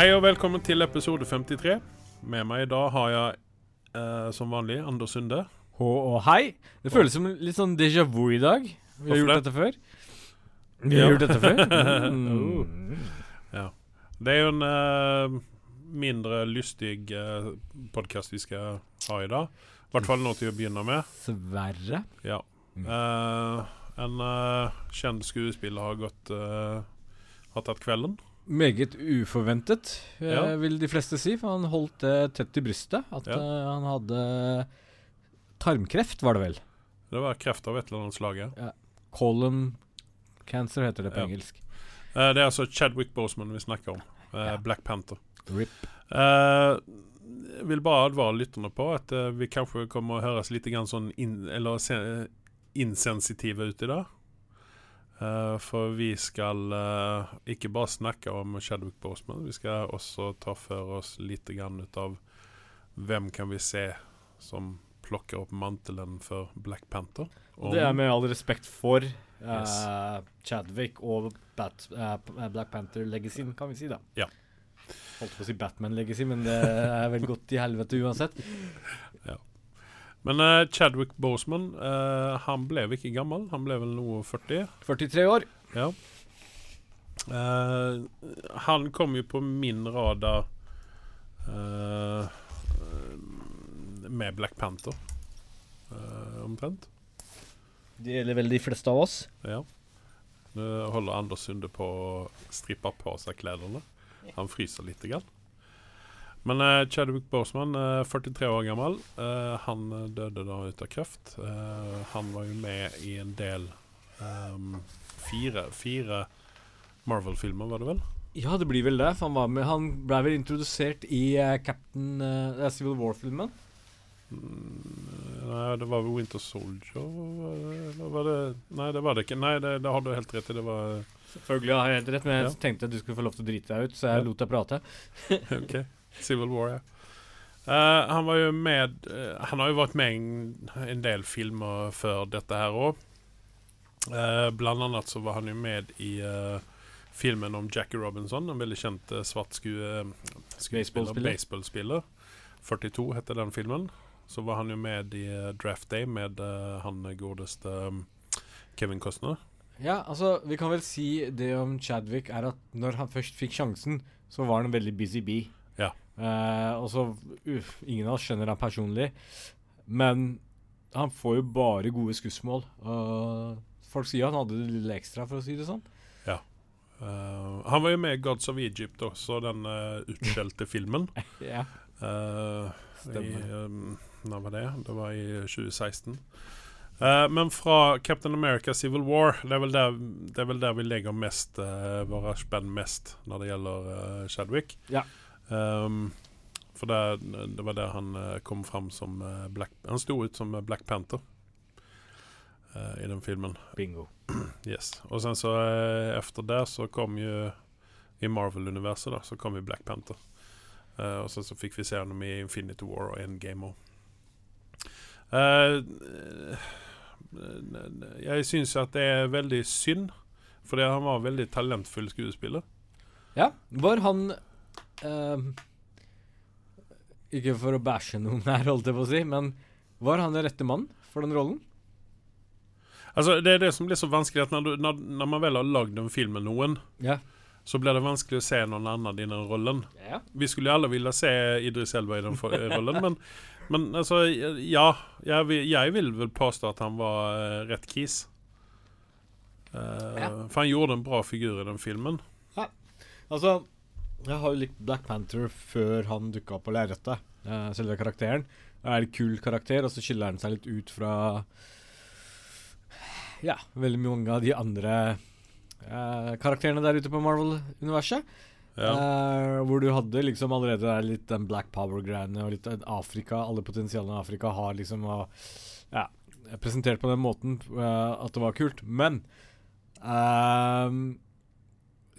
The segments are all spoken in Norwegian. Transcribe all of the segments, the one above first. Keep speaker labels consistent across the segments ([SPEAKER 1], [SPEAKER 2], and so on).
[SPEAKER 1] Hei og velkommen til episode 53. Med meg i dag har jeg eh, som vanlig Anders Sunde.
[SPEAKER 2] Hå og hei. Det føles som litt sånn déjà vu i dag. Vi har
[SPEAKER 1] Hvorfor
[SPEAKER 2] gjort
[SPEAKER 1] det?
[SPEAKER 2] dette før. Vi har
[SPEAKER 1] Ja.
[SPEAKER 2] gjort dette før. Mm.
[SPEAKER 1] Det er jo en eh, mindre lystig uh, podkast vi skal ha i dag. I hvert fall nå til å begynne med.
[SPEAKER 2] Sverre.
[SPEAKER 1] Ja.
[SPEAKER 2] Mm.
[SPEAKER 1] Eh, en eh, kjent skuespiller har gått eh, Har tatt kvelden.
[SPEAKER 2] Meget uforventet, eh,
[SPEAKER 1] Ja.
[SPEAKER 2] vil de fleste si. For han holdt det tett i brystet. At
[SPEAKER 1] Ja.
[SPEAKER 2] eh, han hadde tarmkreft, var det vel.
[SPEAKER 1] Det var kreft av et eller annet slag. ja.
[SPEAKER 2] Column cancer heter det på engelsk.
[SPEAKER 1] Eh, det er altså Chadwick Boseman vi snakker om.
[SPEAKER 2] Ja.
[SPEAKER 1] Black Panther.
[SPEAKER 2] RIP.
[SPEAKER 1] Jeg vil bare advare lytterne på at vi kanskje kommer å høres litt grann sånn in, eller se, insensitive ut i dag. Eh, for vi skal uh, ikke bare snakke om Chadwick Boseman, vi skal også ta for oss litt grann ut av hvem kan vi se som plukker opp mantelen for Black Panther.
[SPEAKER 2] Og det er med all respekt for uh,
[SPEAKER 1] Yes.
[SPEAKER 2] Chadwick og Bat, Black Panther-legacyen, kan vi si, da.
[SPEAKER 1] Ja.
[SPEAKER 2] Holdt på å si Batman-legacy, men det er vel godt i helvete uansett.
[SPEAKER 1] Men uh, Chadwick Boseman, uh, han ble ikke gammel. Han ble vel noe 40.
[SPEAKER 2] 43 år.
[SPEAKER 1] Ja. Uh, han kom jo på min radar med Black Panther, omtrent.
[SPEAKER 2] Det gjelder vel de fleste av oss.
[SPEAKER 1] Ja. Nå holder Anders Sunde på å strippe på seg klærne. Han fryser litt. Grann. Men uh, Chadwick Boseman, uh, 43 år gammel, uh, han eh, døde da ut av kreft. Eh, han var jo med i en del um, Fire, fire Marvel-filmer, var det vel?
[SPEAKER 2] Ja, det blir vel det. Han var med Han ble vel introdusert i eh, Captain eh, Civil War-filmen.
[SPEAKER 1] Mm, Nei, det var vel Winter Soldier Eller var det Nei, det var det ikke. Nei, det, det har du helt rett i. Det var
[SPEAKER 2] Selvfølgelig har jeg helt rett, men jeg
[SPEAKER 1] Ja.
[SPEAKER 2] tenkte at du skulle få lov til å drite deg ut, så jeg
[SPEAKER 1] Ja.
[SPEAKER 2] lot deg prate.
[SPEAKER 1] Ok, Civil War, ja. Uh, han var jo med uh, Han har jo vært med i en, en del filmer før dette her òg. blant annet så var han jo med i eh, filmen om Jackie Robinson, en veldig kjent uh, svart sku, eh, skuespiller.
[SPEAKER 2] Baseballspiller.
[SPEAKER 1] Baseballspiller. 42 heter den filmen. Så var han jo med i eh, Draft Day med eh, han godeste Kevin Costner.
[SPEAKER 2] Ja, altså, vi kan vel si det om Chadwick er at når han først fikk sjansen, så var han en veldig busy bee.
[SPEAKER 1] Ja.
[SPEAKER 2] Eh, og så Ingen av oss skjønner han personlig, men han får jo bare gode skussmål. Uh, folk sier han hadde det lille ekstra, for å si det sånn.
[SPEAKER 1] Eh, han var jo med i Gods of Egypt også, den uh, utskjelte filmen.
[SPEAKER 2] Ja.
[SPEAKER 1] Stemmer. i, um, Når var det? Det var i 2016. Eh, men fra Captain America Civil War, det er vel der, det er vel der vi legger mest uh, våre spenn mest når det gjelder eh, Chadwick.
[SPEAKER 2] Ja.
[SPEAKER 1] Um, for det, det var der han eh, kom fram som eh, Black Han sto ut som eh, Black Panther uh, i den filmen.
[SPEAKER 2] Bingo.
[SPEAKER 1] Yes. Og sen så eh, efter det så kom ju i Marvel-universet da, så kom ju Black Panther. Uh, og sen så fikk vi se honom i Infinity War og Endgame. Eh, eh, jeg syns at det er veldig synd, fordi han var veldig talentfull skuespiller.
[SPEAKER 2] Ja. Var han eh, Ikke for å bæsje noen her, holdt jeg på å si, men var han den rette mann for den rollen?
[SPEAKER 1] Altså, det er det som blir så vanskelig, at når, du, når, når man vel har lagd en film med noen,
[SPEAKER 2] Ja.
[SPEAKER 1] så blir det vanskelig å se noen annen i den rollen.
[SPEAKER 2] ja.
[SPEAKER 1] Vi skulle jo alle ville se Idris Elba i den for- eh, rollen, men, men altså, ja. Jeg vil, jeg vil vel påstå at han var uh, rett kis. Uh,
[SPEAKER 2] Ja.
[SPEAKER 1] For han gjorde en bra figur i den filmen.
[SPEAKER 2] Altså, jeg har jo likt Black Panther før han dukka opp på lerretet. Uh, selve karakteren. Det er en kul karakter, og så skiller han seg litt ut fra Ja, veldig mange av de andre uh, karakterene der ute på Marvel-universet.
[SPEAKER 1] Ja.
[SPEAKER 2] Uh, hvor du hadde liksom allerede der litt den Black Power-greiene og litt Afrika. Alle potensialene Afrika har liksom og, ja, presentert på den måten at det var kult. Men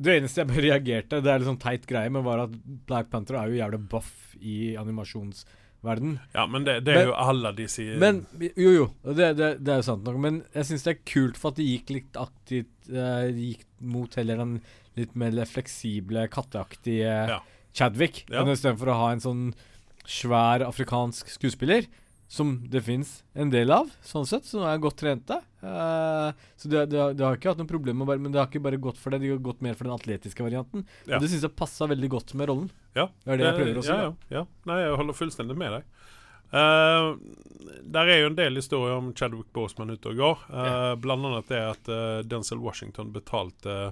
[SPEAKER 2] det eneste jeg bare reagerte Det er litt sånn teit greie, men var at Black Panther er jo jævlig buff i animasjonsverden.
[SPEAKER 1] ja, men det, det er
[SPEAKER 2] Men-
[SPEAKER 1] jo alle disse
[SPEAKER 2] Men jo, jo, det, det, det er jo sant nok. Men jeg syns det er kult for at det gikk litt aktivt eh, gikk mot heller den litt mer fleksible, katteaktige
[SPEAKER 1] Ja.
[SPEAKER 2] Chadwick
[SPEAKER 1] Ja.
[SPEAKER 2] istedenfor å ha en sånn svær afrikansk skuespiller. Som det fins en del av, sånn sett, som er godt trente. Eh, så det, det, har- det har ikke hatt noe problem med bare, Men det har ikke bare gått for det, de har gått mer for den atletiske varianten.
[SPEAKER 1] Ja.
[SPEAKER 2] Og det syns jeg passa veldig godt med rollen.
[SPEAKER 1] Ja.
[SPEAKER 2] Det er det jeg prøver å si.
[SPEAKER 1] Ja, ja, ja. Nei, jeg holder fullstendig med deg. Uh, der er jo en del historier om Chadwick Boseman ute og går. Eh, Blant annet det at uh, Denzel Washington betalte
[SPEAKER 2] Ja,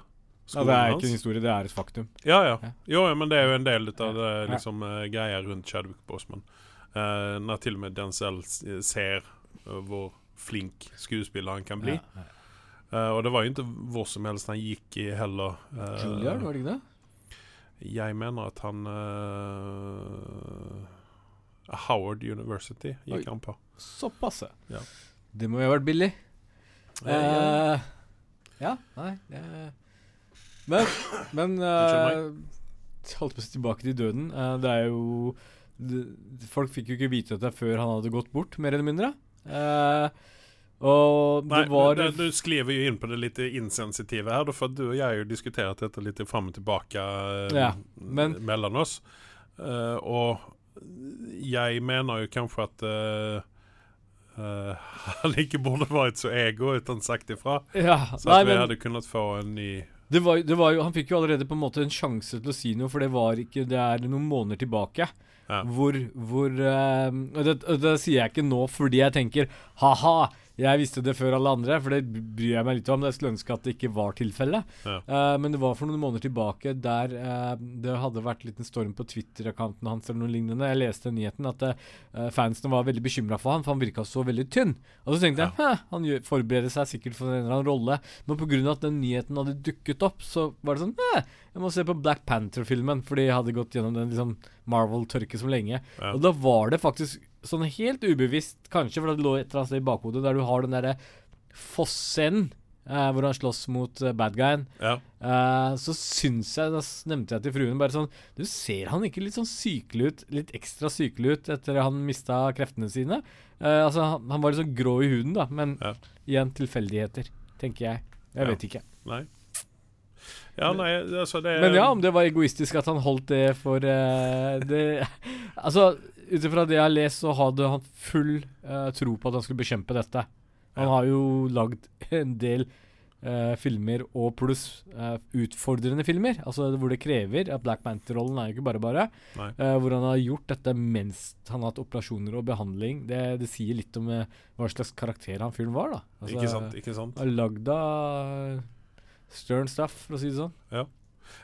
[SPEAKER 1] skolen
[SPEAKER 2] det er ikke en historie, det er et faktum.
[SPEAKER 1] Ja, ja.
[SPEAKER 2] Ja.
[SPEAKER 1] Jo, ja, men det er jo en del av det liksom, eh, greia rundt Chadwick Boseman. Eh, når til og med Denzel ser eh, hvor flink skuespiller han kan bli.
[SPEAKER 2] Ja, ja.
[SPEAKER 1] Eh, og det var jo ikke hvor som helst han gikk i heller. Uh,
[SPEAKER 2] Juilliard, var det ikke det?
[SPEAKER 1] Jeg mener at han uh, Howard University gikk
[SPEAKER 2] Oi.
[SPEAKER 1] han på.
[SPEAKER 2] Såpass,
[SPEAKER 1] Ja.
[SPEAKER 2] Det må jo ha vært billig.
[SPEAKER 1] Eh, ja.
[SPEAKER 2] Eh, ja, nei det- Men, men eh, Holdt på å si tilbake til døden. Eh, det er jo det, Folk fikk jo ikke vite dette før han hadde gått bort, mer eller mindre. Eh, og
[SPEAKER 1] Nei,
[SPEAKER 2] det var
[SPEAKER 1] det, du skriver jo inn på det litt insensitive her, for du og jeg har jo diskutert dette litt fram og tilbake eh,
[SPEAKER 2] Ja, men-
[SPEAKER 1] mellom oss. Uh, og jeg mener jo kanskje at uh, uh, han ikke burde vært så ego uten sagt ifra.
[SPEAKER 2] Ja,
[SPEAKER 1] Så
[SPEAKER 2] nei,
[SPEAKER 1] at vi
[SPEAKER 2] men
[SPEAKER 1] hadde kunnet få en ny
[SPEAKER 2] det var, det var jo, han fikk jo allerede på en måte en sjanse til å si noe, for det var ikke Det er noen måneder tilbake. Hvor, hvor uh, det, det sier jeg ikke nå fordi jeg tenker ha-ha, jeg visste det før alle andre, for det bryr jeg meg litt om. Jeg skulle ønske at det ikke var tilfellet.
[SPEAKER 1] Ja.
[SPEAKER 2] Uh, men det var for noen måneder tilbake der uh, det hadde vært en liten storm på Twitter-kanten hans eller noe lignende. Jeg leste nyheten at uh, fansene var veldig bekymra for han, for han virka så veldig tynn. Og så tenkte jeg han gjør, forbereder seg sikkert for en eller annen rolle, men pga. at den nyheten hadde dukket opp, så var det sånn jeg må se på Black Panther-filmen, fordi jeg hadde gått gjennom den liksom Marvel-tørke så lenge.
[SPEAKER 1] Ja.
[SPEAKER 2] Og da var det faktisk sånn helt ubevisst, kanskje, for det lå et eller annet sted i bakhodet, der du har den derre fossen eh, hvor han slåss mot uh, bad guyen.
[SPEAKER 1] Ja.
[SPEAKER 2] Eh, så syns jeg, da nevnte jeg til fruen bare sånn Du, ser han ikke litt sånn sykelig ut, litt ekstra sykelig ut etter han mista kreftene sine? Eh, altså, han, han var litt sånn grå i huden, da, men
[SPEAKER 1] Ja.
[SPEAKER 2] igjen tilfeldigheter, tenker jeg. Jeg
[SPEAKER 1] Ja.
[SPEAKER 2] vet ikke.
[SPEAKER 1] Nei. Ja, nei, altså det
[SPEAKER 2] Men ja, om det var egoistisk at han holdt det for uh, det Altså, ut ifra det jeg har lest, så hadde han full uh, tro på at han skulle bekjempe dette. Han
[SPEAKER 1] Ja.
[SPEAKER 2] har jo lagd en del uh, filmer og pluss uh, utfordrende filmer, altså hvor det krever at Black Panther-rollen er jo ikke bare bare. Hvor han har gjort dette mens han har hatt operasjoner og behandling. Det, det sier litt om hva slags karakter han fyren var, da. Altså,
[SPEAKER 1] Ikke sant? ikke sant
[SPEAKER 2] lagd av stern stuff, for å si det sånn.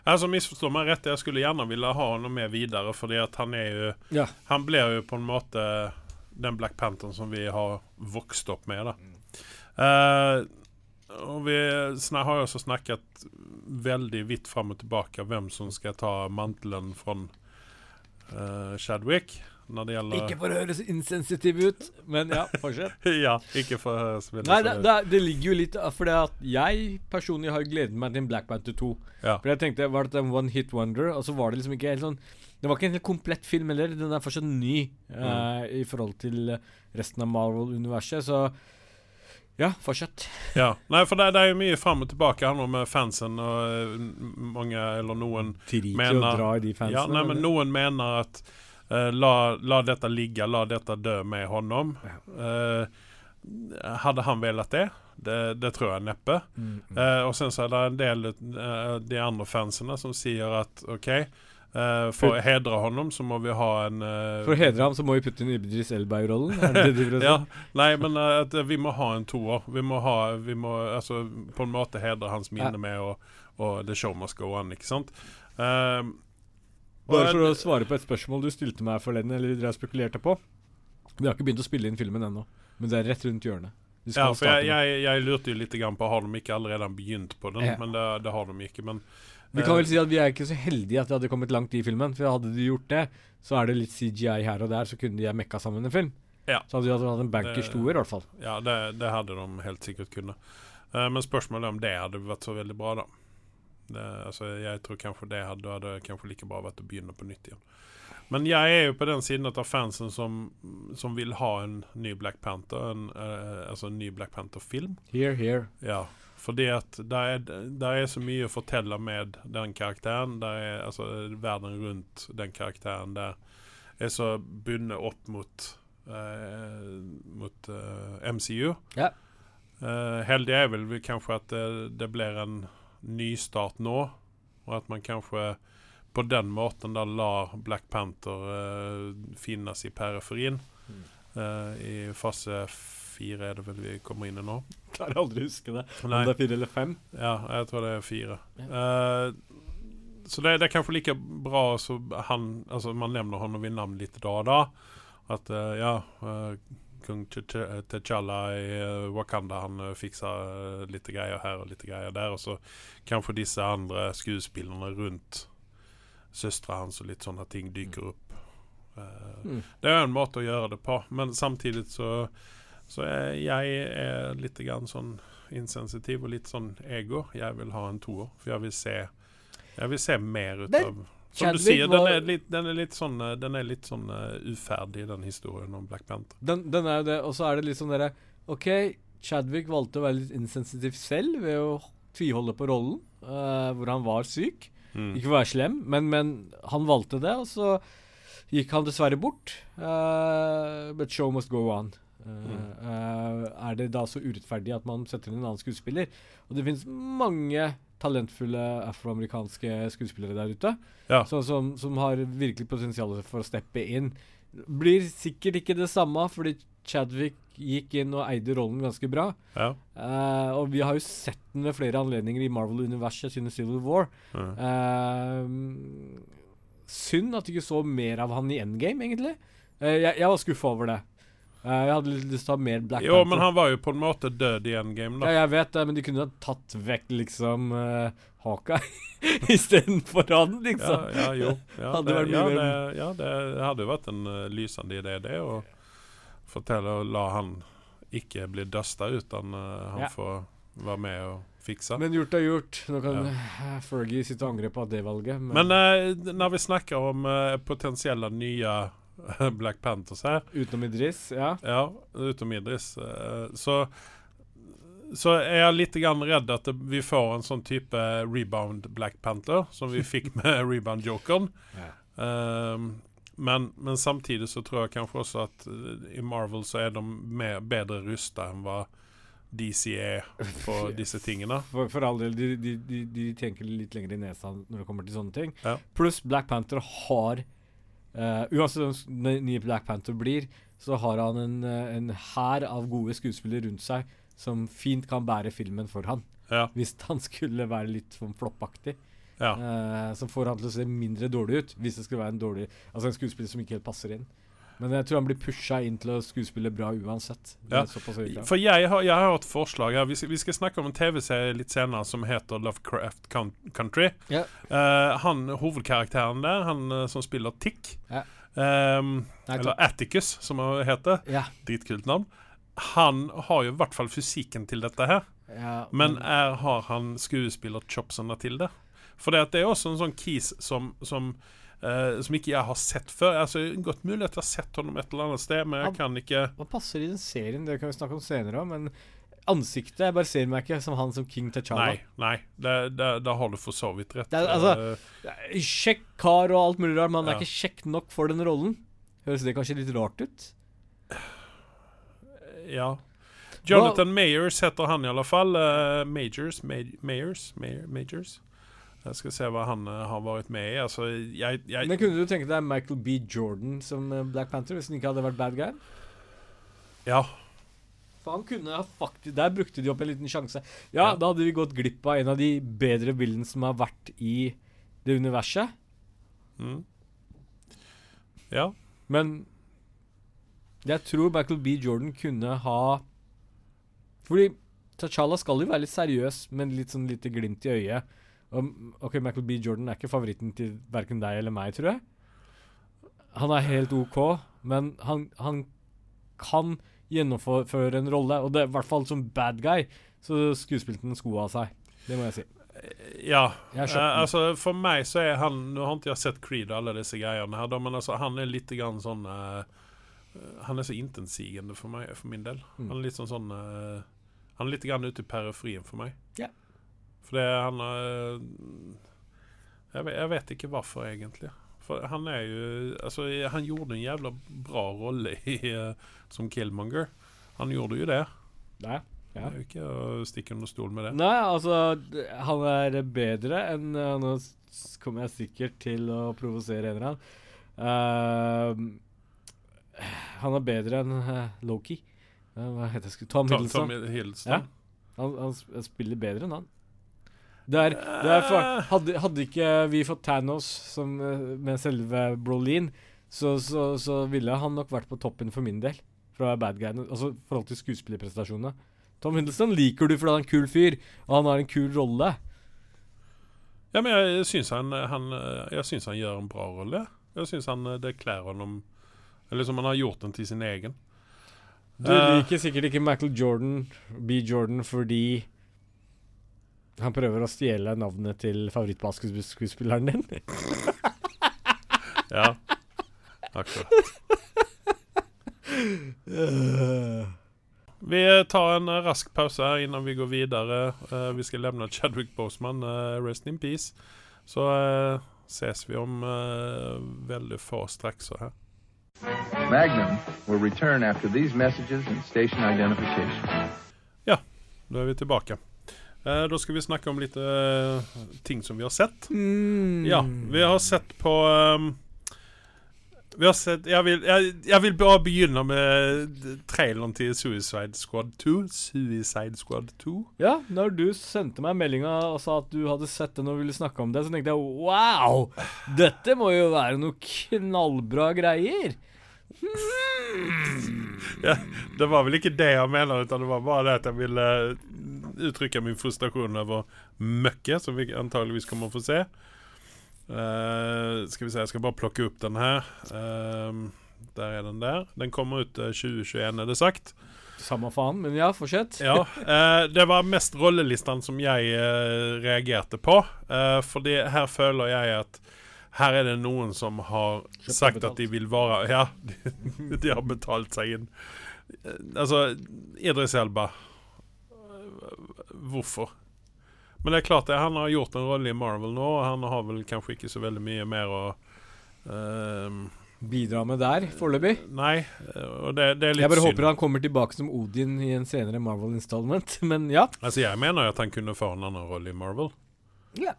[SPEAKER 1] Altså Misforstå meg rett, jeg skulle gjerne ville ha noe med videre, fordi at han er jo
[SPEAKER 2] Ja.
[SPEAKER 1] Han blir jo på en måte den Black Pantheren som vi har vokst opp med. da Uh, Og vi har jo også snakket veldig vidt fram og tilbake hvem som skal ta mantelen fra uh, Chadwick. Når det gjelder
[SPEAKER 2] Ikke for å høres insensitiv ut, men ja, fortsett.
[SPEAKER 1] Ja, ikke for å høres
[SPEAKER 2] Nei, det,
[SPEAKER 1] sånn
[SPEAKER 2] det, det ligger jo litt For det at jeg personlig har gledet meg til Black Panther 2.
[SPEAKER 1] Ja.
[SPEAKER 2] For jeg tenkte, var det en one hit wonder? Og så var det liksom ikke helt sånn Det var ikke en helt komplett film heller. Den er fortsatt ny eh, i forhold til resten av Marvel-universet. Så ja, fortsett.
[SPEAKER 1] Ja. Nei, for det, det er jo mye fram og tilbake handler med fansen, og eh, mange, eller noen
[SPEAKER 2] Driter
[SPEAKER 1] Mener-
[SPEAKER 2] å dra i de fansene.
[SPEAKER 1] Ja, nei, men noen mener at eh, la, la dette ligge, la dette dø med honom. Uh, hadde han velat det? det? Det tror jeg neppe.
[SPEAKER 2] Mm, mm.
[SPEAKER 1] Eh, og sen så er det en del uh, de andre fansene som sier at OK, Uh, for å hedre honom så må vi ha en uh,
[SPEAKER 2] For å hedre ham så må vi putte inn Ibdris i rollen.
[SPEAKER 1] Ja. Nei, men uh, vi må ha en toer. Vi må ha vi må, altså, På en måte hedre hans minne med, og, og The Show Must Go On, ikke sant? Eh,
[SPEAKER 2] Bare for å svare på et spørsmål du stilte meg forleden, eller dere spekulerte på. Vi har ikke begynt å spille inn filmen ennå, men det er rett rundt hjørnet.
[SPEAKER 1] Ja, for jeg, jeg, jeg lurte jo litt på Har de ikke allerede begynt på den?
[SPEAKER 2] Ja.
[SPEAKER 1] Men det, det har de ikke. Men
[SPEAKER 2] Vi kan vel si at vi er ikke så heldige at vi hadde kommet langt i filmen. For hadde de gjort det, så er det litt CGI her og der, så kunne de ha mekka sammen en film.
[SPEAKER 1] Ja.
[SPEAKER 2] Så hadde de hatt en bankers
[SPEAKER 1] Det-
[SPEAKER 2] toer, i hvert fall.
[SPEAKER 1] ja, det, det hadde de helt sikkert kunnet. Eh, men spørsmålet er om det hadde vært så veldig bra, da. Det, altså, jeg tror kanskje det hadde, hadde kanskje like bra vært å begynne på nytt igjen. Men jeg er jo på den siden av fansen som, som vil ha en ny Black Panther. En, uh, altså en ny Black Panther-film.
[SPEAKER 2] Here, here.
[SPEAKER 1] Ja. Fordi at det er, der er så mye å fortelle med den karakteren. Der er altså verden rundt den karakteren der er så bundet opp mot uh, Mot uh, MCU.
[SPEAKER 2] Ja.
[SPEAKER 1] Uh, heldig er vel kanskje at det, det blir en nystart nå, og at man kanskje på den måten da lar Black Panther uh, finnes i periferien.
[SPEAKER 2] Mm.
[SPEAKER 1] Eh, I fase fire er det vel vi kommer inn i nå.
[SPEAKER 2] Klarer aldri å huske det.
[SPEAKER 1] Nei,
[SPEAKER 2] Om det er fire eller fem.
[SPEAKER 1] ja, jeg tror det er fire. Uh, så det, det er kanskje like bra så han, altså man nevner honom vid navn litt da og da. At eh, ja, eh, kung T'Challa i eh, Wakanda, han fiksa fikser uh, litt greier her og litt greier der. Og så kanskje disse andre skuespillerne rundt søstera hans og litt sånne ting dyker opp. Eh,
[SPEAKER 2] Mm.
[SPEAKER 1] Det er en måte å gjøre det på, men samtidig så, så er jeg er litt grann sånn insensitiv og litt sånn ego. Jeg vil ha en toer, for jeg vil se Jeg vil se mer ut av Som du sier, den er litt, den er litt sånn eh, Den er litt sånn uh, uferdig, den historien om Black Panther.
[SPEAKER 2] Den, den er jo det, og så er det litt sånn derre OK, Chadwick valgte å være litt insensitiv selv ved å tviholde på rollen, uh, hvor han var syk.
[SPEAKER 1] Mm.
[SPEAKER 2] Ikke for å være slem, men, men han valgte det, og så gikk han dessverre bort. Uh, but show must go on. Uh,
[SPEAKER 1] Mm.
[SPEAKER 2] er det da så urettferdig at man setter inn en annen skuespiller? Og det finnes mange talentfulle afroamerikanske skuespillere der ute
[SPEAKER 1] Ja.
[SPEAKER 2] så, som, som har virkelig potensial for å steppe inn. Blir sikkert ikke det samme, fordi Chadwick gikk inn og eide rollen ganske bra.
[SPEAKER 1] Ja.
[SPEAKER 2] Uh, og vi har jo sett den ved flere anledninger i Marvel-universet siden Civil War.
[SPEAKER 1] Ja.
[SPEAKER 2] Uh, synd at du ikke så mer av han i Endgame, egentlig. Uh, jeg, jeg var skuffa over det. Eh, jeg hadde litt lyst til å ha mer Black
[SPEAKER 1] Jo,
[SPEAKER 2] Panther.
[SPEAKER 1] men han var jo på en måte død i endgame, da.
[SPEAKER 2] ja, jeg vet det, men de kunne ha tatt vekk liksom uh, Hawkeye istedenfor han, liksom.
[SPEAKER 1] Ja, ja, jo. Ja,
[SPEAKER 2] Hadde
[SPEAKER 1] det,
[SPEAKER 2] vært mye
[SPEAKER 1] ja, det, ja, det hadde jo vært en uh, lysende idé, det. Å fortelle og la han ikke bli dusta uten uh, han
[SPEAKER 2] Ja.
[SPEAKER 1] får være med og fikse.
[SPEAKER 2] Men gjort er gjort. Nå kan ja. Fergie sitte og angre på det valget. Men,
[SPEAKER 1] Men uh, når vi snakker om uh, potensielle nye Black Panthers her,
[SPEAKER 2] utenom Idris, ja.
[SPEAKER 1] ja, utom Idris, eh, så så er jeg litt redd at vi får en sånn type rebound Black Panther, som vi fikk med rebound Jokeren. Ehm, men, men samtidig så tror jeg kanskje også at eh, i Marvel så er de mer, bedre rusta enn hva DC er på disse tingene.
[SPEAKER 2] For, for all del, de, de, de, de tenker litt lenger i nesa når det kommer til sånne ting.
[SPEAKER 1] Ja.
[SPEAKER 2] Pluss Black Panther har eh, Uansett hvem nye Black Panther blir, så har han en, eh, en hær av gode skuespillere rundt seg som fint kan bære filmen for han.
[SPEAKER 1] Ja,
[SPEAKER 2] Hvis han skulle være litt sånn floppaktig.
[SPEAKER 1] ja.
[SPEAKER 2] Uh, som får han til å se mindre dårlig ut, hvis det skulle være en dårlig Altså en skuespiller som ikke helt passer inn. Men jeg tror han blir pusha inn til å skuespille bra uansett.
[SPEAKER 1] Ja. For jeg har, jeg har et forslag her. Vi skal, vi skal snakke om en TV-serie litt senere som heter Lovecraft Country.
[SPEAKER 2] Ja.
[SPEAKER 1] Uh, han hovedkarakteren der, han uh, som spiller Tick,
[SPEAKER 2] Ja.
[SPEAKER 1] um,
[SPEAKER 2] Nei,
[SPEAKER 1] eller Atticus, som han heter, dritkult navn, han har jo i hvert fall fysikken til dette her.
[SPEAKER 2] ja
[SPEAKER 1] Men er, har han skuespillerchopsene til det? For det, det er også en sånn kis som, som, eh, som ikke jeg har sett før. Altså, Godt mulig at jeg har sett ham et eller annet sted, men jeg
[SPEAKER 2] Han-
[SPEAKER 1] kan ikke
[SPEAKER 2] Han passer i den serien? Det kan vi snakke om senere òg, men ansiktet Jeg bare ser meg ikke som han som King T'Challa.
[SPEAKER 1] Nei, nei. Da har du for så vidt rett.
[SPEAKER 2] Er- altså-
[SPEAKER 1] Eh,
[SPEAKER 2] Kjekk kar og alt mulig rart, men han er ikke kjekk nok for den rollen. Høres det kanskje litt rart ut?
[SPEAKER 1] ja. Jonathan Mayers heter han i alle fall. Uh, Majors, Ma- Mayers, Majors. Jeg skal se hva han eh, har vært med i. Altså, jeg, jeg
[SPEAKER 2] Men kunne du tenke deg Michael B. Jordan som eh, Black Panther hvis han ikke hadde vært bad guy?
[SPEAKER 1] Ja.
[SPEAKER 2] For han kunne ha faktisk Der brukte de opp en liten sjanse. Ja,
[SPEAKER 1] Ja.
[SPEAKER 2] da hadde vi gått glipp av en av de bedre bildene som har vært i det universet.
[SPEAKER 1] Mm. Ja.
[SPEAKER 2] Men jeg tror Michael B. Jordan kunne ha Fordi T'Challa skal jo være litt seriøs, men litt sånn lite glimt i øyet. Ok, Michael B. Jordan er ikke favoritten til verken deg eller meg, tror jeg. Han er helt OK, men han, han kan gjennomføre en rolle. Og det er i hvert fall som bad guy, så skuespilte han skoa av seg. Det må jeg si.
[SPEAKER 1] Ja.
[SPEAKER 2] Jeg
[SPEAKER 1] Eh, altså, for meg så er han Nå har ikke jeg sett Creed og alle disse greiene her, men altså, han er litt grann sånn uh, Han er så intensigende for meg, for min del.
[SPEAKER 2] Mm.
[SPEAKER 1] Han er litt sånn sånn uh, Han er litt grann ute i periferien for meg.
[SPEAKER 2] Ja.
[SPEAKER 1] For det han eh, jeg, vet, jeg vet ikke hvorfor, egentlig. For han er jo Altså, han gjorde en jævla bra rolle i, eh, som Killmonger. Han gjorde jo det.
[SPEAKER 2] Nei. ja.
[SPEAKER 1] Det er jo ikke å stikke under stol med det.
[SPEAKER 2] Nei, altså Han er bedre enn uh, Nå kommer jeg sikkert til å provosere en eller annen. Uh, han er bedre enn uh, Loki. Eh, hva heter det? Tom
[SPEAKER 1] Tom,
[SPEAKER 2] Hiddleston.
[SPEAKER 1] Tom Hiddleston.
[SPEAKER 2] Ja. Han, han spiller bedre enn han. Det er, det er for, hadde, hadde ikke vi fått Thanos som, eh, med selve Brolin, så, så, så ville han nok vært på toppen for min del. Fra bad guy. altså i forhold til skuespillerprestasjonene. Tom Hiddleston liker du fordi han er en kul fyr, og han har en kul rolle.
[SPEAKER 1] Ja, men jeg syns han, han, jeg syns han gjør en bra rolle. Jeg syns han det kler ham Eller som han har gjort den til sin egen.
[SPEAKER 2] Du
[SPEAKER 1] Eh.
[SPEAKER 2] liker sikkert ikke Michael Jordan, B. Jordan, fordi han prøver å stjele navnet til favorittbasketballspilleren din.
[SPEAKER 1] Ja, akkurat. Vi tar en rask pause her innan vi går videre. Eh, vi skal levne Chadwick Boseman, eh, rest in peace. Så eh, ses vi om uh, veldig få straks. her.
[SPEAKER 3] Magnum will return after these messages and station identification.
[SPEAKER 1] Ja, Da er vi tilbake. Eh, da skal vi snakke om litt eh, ting som vi har sett.
[SPEAKER 2] Mm.
[SPEAKER 1] Ja, vi har sett på um, Vi har sett Jeg vil, jeg, jeg vil bare begynne med traileren til Suicide Squad 2. Suicide Squad 2.
[SPEAKER 2] Ja, når du sendte meg meldinga og sa at du hadde sett den og ville snakke om det, så tenkte jeg wow! Dette må jo være noe knallbra greier.
[SPEAKER 1] Ja, det var vel ikke det jeg mener, utan det var bare det at jeg ville uttrykke min frustrasjon over møkket, som vi antageligvis kommer å få se. Uh, skal vi se, jeg skal bare plukke opp den her. Uh, der er den der. Den kommer ut eh, 2021, er det sagt.
[SPEAKER 2] Samme faen, men ja, fortsett.
[SPEAKER 1] Ja, uh, det var mest rollelistene som jeg eh, reagerte på. Eh, fordi her føler jeg at her er det noen som har
[SPEAKER 2] Kjøpt
[SPEAKER 1] sagt at de vil være Ja, de, de har betalt seg inn. Eh, altså, Idris Elba eh, Hvorfor? Men det er klart det, han har gjort en rolle i Marvel nå, og han har vel kanskje ikke så veldig mye mer å ehm,
[SPEAKER 2] Bidra med der, foreløpig.
[SPEAKER 1] Nei, eh, og det, det er litt synd.
[SPEAKER 2] Jeg bare
[SPEAKER 1] synd.
[SPEAKER 2] håper han kommer tilbake som Odin i en senere Marvel installment, men ja.
[SPEAKER 1] Altså, jeg mener at han kunne få en annen rolle i Marvel.
[SPEAKER 2] Ja.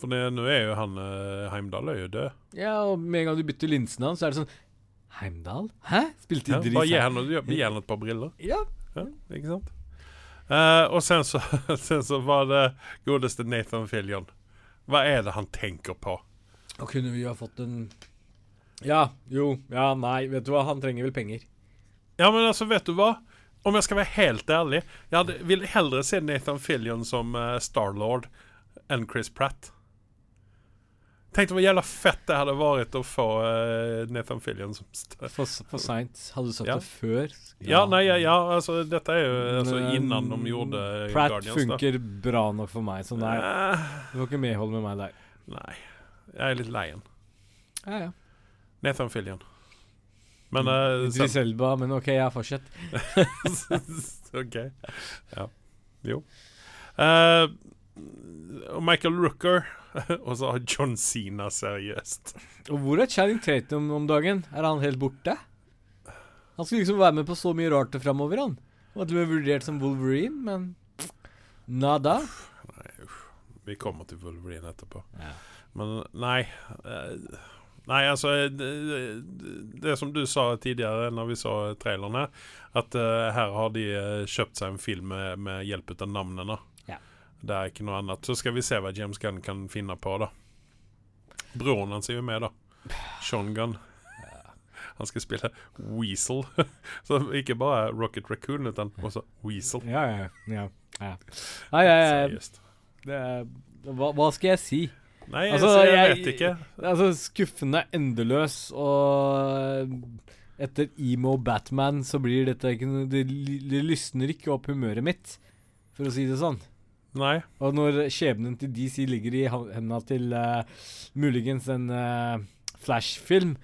[SPEAKER 1] For det- nå er jo han Heimdal Heimdall er jo død.
[SPEAKER 2] ja, og med en gang du bytter linsene hans, så er det sånn Heimdal? Hæ? Spilte
[SPEAKER 1] Ja,
[SPEAKER 2] Idris
[SPEAKER 1] bare gi han, gi han et par briller.
[SPEAKER 2] Ja.
[SPEAKER 1] Ja, ikke sant? Uh, og sen så, sen så var det godeste Nathan Fillion. Hva er det han tenker på?
[SPEAKER 2] Og kunne vi ha fått en Ja, jo, ja, nei, vet du hva, han trenger vel penger.
[SPEAKER 1] Ja, men altså, vet du hva? Om jeg skal være helt ærlig, jeg hadde, vil heller se Nathan Fillion som uh, Starlord enn Chris Pratt. Tenk deg hvor jævla fett det hadde vært å få uh, Nathan Fillion som st
[SPEAKER 2] For, seint. Hadde du sett
[SPEAKER 1] Ja.
[SPEAKER 2] det før?
[SPEAKER 1] Ja, nei, ja, ja, altså dette er jo altså, innan de gjorde
[SPEAKER 2] Pratt
[SPEAKER 1] Guardians.
[SPEAKER 2] funker bra nok for meg, så nei,
[SPEAKER 1] Eh,
[SPEAKER 2] du får ikke medhold med meg der.
[SPEAKER 1] nei, jeg er litt lei han.
[SPEAKER 2] Ja, ja.
[SPEAKER 1] Nathan Fillion. Men uh,
[SPEAKER 2] Idris Elba, men OK, ja, fortsett.
[SPEAKER 1] OK. Ja. Jo. Eh, og Michael Rooker. og så har John Sina seriøst.
[SPEAKER 2] Og hvor er Channing Tatum om dagen? Er han helt borte? Han skulle liksom være med på så mye rart framover, han. Han at du er vurdert som Wolverine, men nada.
[SPEAKER 1] Nei, uff. Vi kommer til Wolverine etterpå.
[SPEAKER 2] Ja.
[SPEAKER 1] Men nei eh, Nei, altså det, det, det som du sa tidligere når vi så trailerne, at uh, her har de eh, kjøpt seg en film med, med hjelp av navnene. Det er ikke noe annet. Så skal vi se hva James Gunn kan finne på, da. Broren hans er jo med, da. Sean Gunn. Han skal spille Weasel. Så ikke bare Rocket Raccoon, men også Weasel.
[SPEAKER 2] Ja, ja, ja. ja. Nei, jeg, er, hva, hva skal jeg si?
[SPEAKER 1] Nei,
[SPEAKER 2] Altså,
[SPEAKER 1] altså, jeg,
[SPEAKER 2] jeg-
[SPEAKER 1] vet ikke.
[SPEAKER 2] Altså skuffende endeløs, og etter emo Batman så blir dette ikke Det, det lysner ikke opp humøret mitt, for å si det sånn.
[SPEAKER 1] Nei.
[SPEAKER 2] Og når skjebnen til DC ligger i hendene til uh, muligens en uh, Flash-film,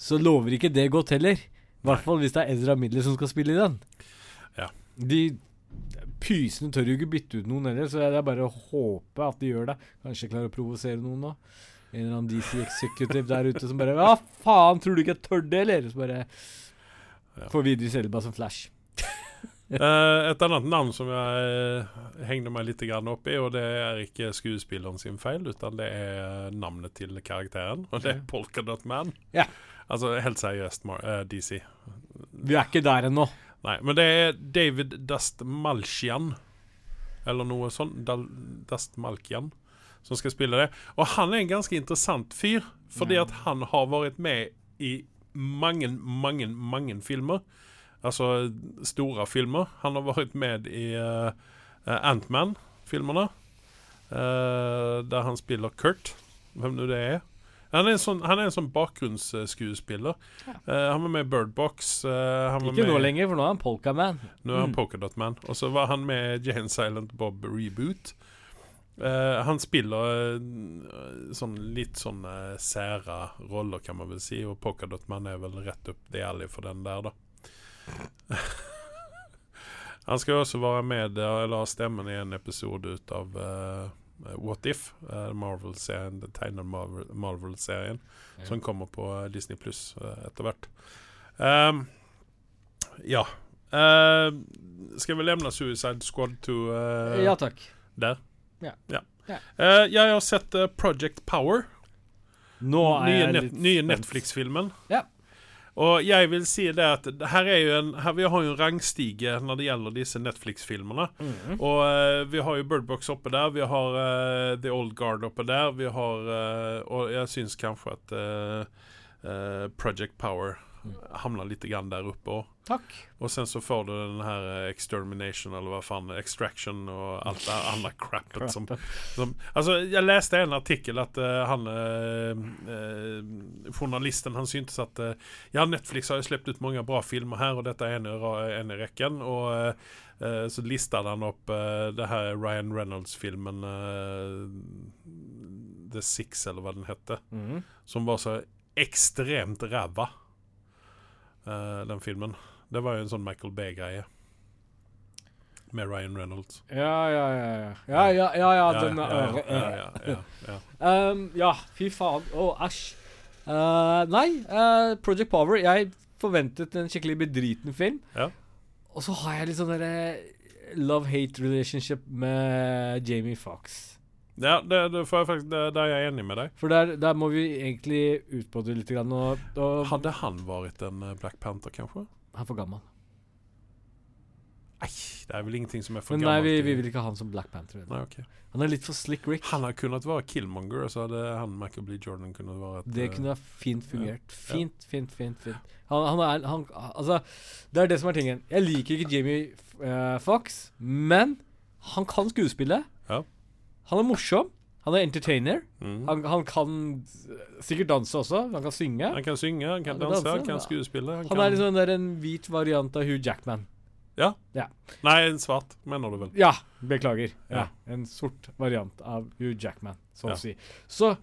[SPEAKER 2] så lover ikke det godt heller. I hvert fall hvis det er Ezra Miller som skal spille i den.
[SPEAKER 1] Ja.
[SPEAKER 2] De Pysene tør jo ikke bytte ut noen heller, så det er bare å håpe at de gjør det. Kanskje klarer å provosere noen nå. En eller annen DC Executive der ute som bare Hva faen, tror du ikke jeg tør det, eller? Så bare
[SPEAKER 1] Ja.
[SPEAKER 2] får vi Idris Elba som Flash.
[SPEAKER 1] Eh, et annet navn som jeg eh, hengte meg litt opp i, og det er ikke skuespilleren sin feil, utan det er navnet til karakteren, og det er Polkadot Man.
[SPEAKER 2] Ja.
[SPEAKER 1] Altså helt seriøst, eh, DC.
[SPEAKER 2] Vi er ikke der ennå.
[SPEAKER 1] Nei, men det er David Dastmalchian, eller noe sånt, Dastmalkian, som skal spille det. Og han er en ganske interessant fyr, fordi at han har vært med i mange, mange, mange filmer. Altså store filmer. Han har vært med i uh, Antman-filmerne, Uh, der han spiller Kurt, hvem nå det er. Han er en sånn, han er en sånn bakgrunnsskuespiller. Eh, han var med i Bird Box. eh, han var
[SPEAKER 2] Ikke nå lenger, for nå er han Polkaman.
[SPEAKER 1] nå er han
[SPEAKER 2] Mm.
[SPEAKER 1] Polkadotman. Og så var han med Jane Silent Bob Reboot. Uh, han spiller eh, sånn litt sånn uh, sære roller, kan man vel si. Og Polkadotman er vel rett opp the alley for den der, da. han skal også være med, eh, eller ha stemmen i en episode ut av eh, What If, uh, Marvel-serien, den tegnede Marvel- Marvel-serien,
[SPEAKER 2] Ja.
[SPEAKER 1] som kommer på Disney Pluss etter hvert. Um, ja. Uh, skal vi lämna Suicide Squad to Uh,
[SPEAKER 2] Ja takk.
[SPEAKER 1] der?
[SPEAKER 2] Ja.
[SPEAKER 1] ja.
[SPEAKER 2] Ja.
[SPEAKER 1] Eh, jeg har sett Project Power.
[SPEAKER 2] Nå er
[SPEAKER 1] nye
[SPEAKER 2] jeg
[SPEAKER 1] net nye. Netflix-filmen.
[SPEAKER 2] Ja.
[SPEAKER 1] Og jeg vil si det at her er jo en, her, vi har jo en rangstige når det gjelder disse Netflix-filmene.
[SPEAKER 2] Mm.
[SPEAKER 1] Og uh, vi har jo Birdbox oppe der, vi har uh, The Old Guard oppe der, vi har uh, Og jeg syns kanskje at Project Power. Hamnar litt grann der oppe.
[SPEAKER 2] Takk.
[SPEAKER 1] Og sen så får du den her eh, extermination, eller hva faen, extraction og alt det andre crappet som, som Altså, jeg leste en artikkel at uh, han uh, eh, Journalisten han syntes at eh, Ja, Netflix har jo sluppet ut mange bra filmer her, og dette er en en i eh, eh, så listet han eh, det her Ryan Reynolds-filmen eh, The Six, eller hva den hette
[SPEAKER 2] Mm.
[SPEAKER 1] som var så ekstremt ræva, eh, den filmen. Det var jo en sånn Michael Bay-greie. Med Ryan Reynolds.
[SPEAKER 2] Ja, ja, ja. Ja, ja, ja, ja, ja den
[SPEAKER 1] ja,
[SPEAKER 2] fy faen. Å, æsj. Uh, nei, uh, Project Power Jeg forventet en skikkelig bedriten film.
[SPEAKER 1] Ja.
[SPEAKER 2] Og så har jeg litt sånn derre love-hate relationship med Jamie Fox.
[SPEAKER 1] Ja det, det faktisk, det, der er jeg enig med deg.
[SPEAKER 2] For der, der må vi egentlig ut litt. Grann, og, og
[SPEAKER 1] Hadde han vært en eh, Black Panther, kanskje?
[SPEAKER 2] Han er for gammel.
[SPEAKER 1] Nei, det er vel ingenting som er for
[SPEAKER 2] Men nei, vi, vi vil ikke ha han som Black Panther.
[SPEAKER 1] Nei, okay.
[SPEAKER 2] Han er litt for slick Rick.
[SPEAKER 1] Han hadde kunnet være Killmonger, og så hadde han Michael B. Jordan kunnet være et
[SPEAKER 2] Det
[SPEAKER 1] eh,
[SPEAKER 2] kunne ha fint fungert. Fint, fint, fint. fint. Han, han er han, Altså, det er det som er tingen. Jeg liker ikke Jamie uh, Fox, men han kan skuespille. Han er morsom. Han er entertainer.
[SPEAKER 1] mm.
[SPEAKER 2] Han, han kan sikkert danse også. Han kan synge.
[SPEAKER 1] Han kan synge, han kan
[SPEAKER 2] Han kan
[SPEAKER 1] danse,
[SPEAKER 2] danse,
[SPEAKER 1] han kan skuespille. Han,
[SPEAKER 2] Han er liksom der en hvit variant av Hugh Jackman. Ja. ja.
[SPEAKER 1] Nei, en svart, mener du vel.
[SPEAKER 2] Ja, beklager. Ja,
[SPEAKER 1] Ja.
[SPEAKER 2] En sort variant av Hugh Jackman, så å si. Så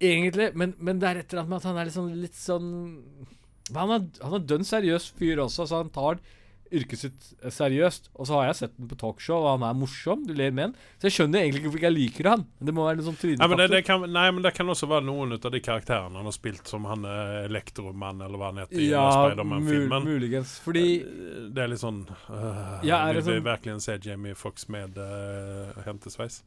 [SPEAKER 2] egentlig men, men det er et eller annet med at han er sånn, litt sånn Han er, han er dønn seriøs fyr også, så han tar yrket sitt eh, seriøst. Og så har jeg sett den på talkshow, og han er morsom. Du ler med han. Så jeg skjønner egentlig ikke hvorfor jeg liker han. Men det må være en sånn
[SPEAKER 1] Nei men, det, det kan, nei, men det kan også være noen av de karakterene han har spilt som han er elektromann, eller hva han heter i
[SPEAKER 2] Ja, i
[SPEAKER 1] Spiderman-filmen.
[SPEAKER 2] muligens. Fordi
[SPEAKER 1] Det er litt sånn øh,
[SPEAKER 2] Ja, er
[SPEAKER 1] Vil vi
[SPEAKER 2] sånn-
[SPEAKER 1] virkelig se Jamie Fox med øh, hentesveis?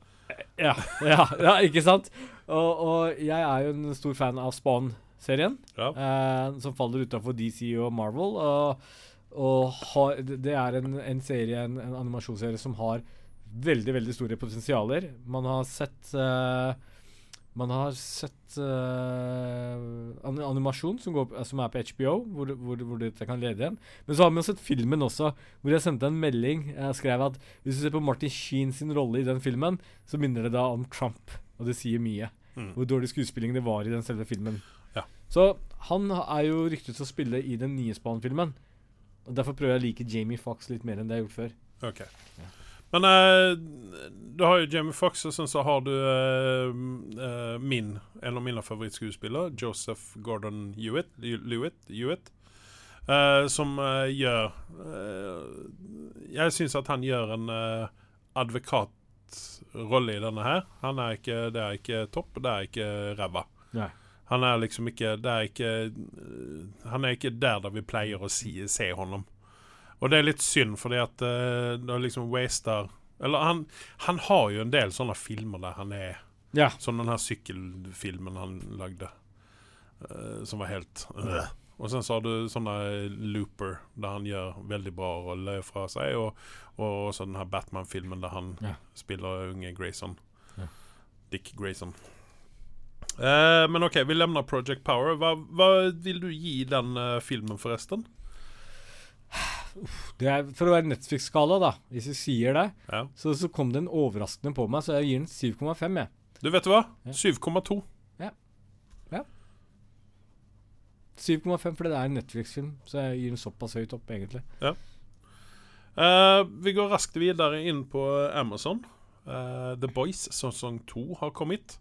[SPEAKER 2] Ja, ja, ja ikke sant? Og, og jeg er jo en stor fan av Spawn-serien.
[SPEAKER 1] Ja.
[SPEAKER 2] eh, som faller utafor DC og Marvel. Og har, det er en, en serie, en, en animasjonsserie som har veldig veldig store potensialer. Man har sett uh, Man har sett uh, animasjon som, går, som er på HBO, hvor, hvor, hvor dette kan lede igjen. Men så har man sett filmen også, hvor jeg sendte en melding. Jeg skrev at hvis du ser på Martin Sheen sin rolle i den filmen, så minner det da om Trump. Og det sier mye.
[SPEAKER 1] Mm.
[SPEAKER 2] Hvor dårlig skuespilling det var i den selve filmen.
[SPEAKER 1] Ja.
[SPEAKER 2] Så han er jo ryktet til å spille i den nye Spawn-filmen. Og Derfor prøver jeg å like Jamie Fox litt mer enn det jeg har gjort før.
[SPEAKER 1] Ok. Men uh, du har jo Jamie Fox, og sen så har du uh, uh, min, en av mine favorittskuespillere, Joseph Gordon Hewitt, Lewitt, Hewitt som gjør jeg syns at han gjør en advokatrolle i denne her. Han er ikke, det er ikke topp, det er ikke ræva.
[SPEAKER 2] Nei.
[SPEAKER 1] Han er liksom ikke Det er ikke Han er ikke der da vi pleier å si, se honom. Og det er litt synd, fordi at uh, da liksom waster Eller han, han har jo en del sånne filmer der han er
[SPEAKER 2] Ja.
[SPEAKER 1] Som den her sykkelfilmen han lagde, uh, som var helt uh. Og sen så har du sånne Looper, der han gjør veldig bra roller fra seg, og, og også den her Batman-filmen der han
[SPEAKER 2] Ja.
[SPEAKER 1] spiller unge Grayson.
[SPEAKER 2] Ja.
[SPEAKER 1] Dick Grayson. Eh, men OK, vi lemner Project Power. Hva, hva vil du gi den uh, filmen, forresten?
[SPEAKER 2] Det er, for å være Netflix-skala, da, hvis vi sier det,
[SPEAKER 1] Ja.
[SPEAKER 2] så, så kom den overraskende på meg, så jeg gir den 7,5, jeg.
[SPEAKER 1] Du vet du hva?
[SPEAKER 2] Ja.
[SPEAKER 1] 7,2.
[SPEAKER 2] 7,5 fordi det er en Netflix-film, så jeg gir den såpass høyt opp, egentlig.
[SPEAKER 1] Eh, vi går raskt videre inn på Amazon. Uh, The Boys sesong 2 har kommet.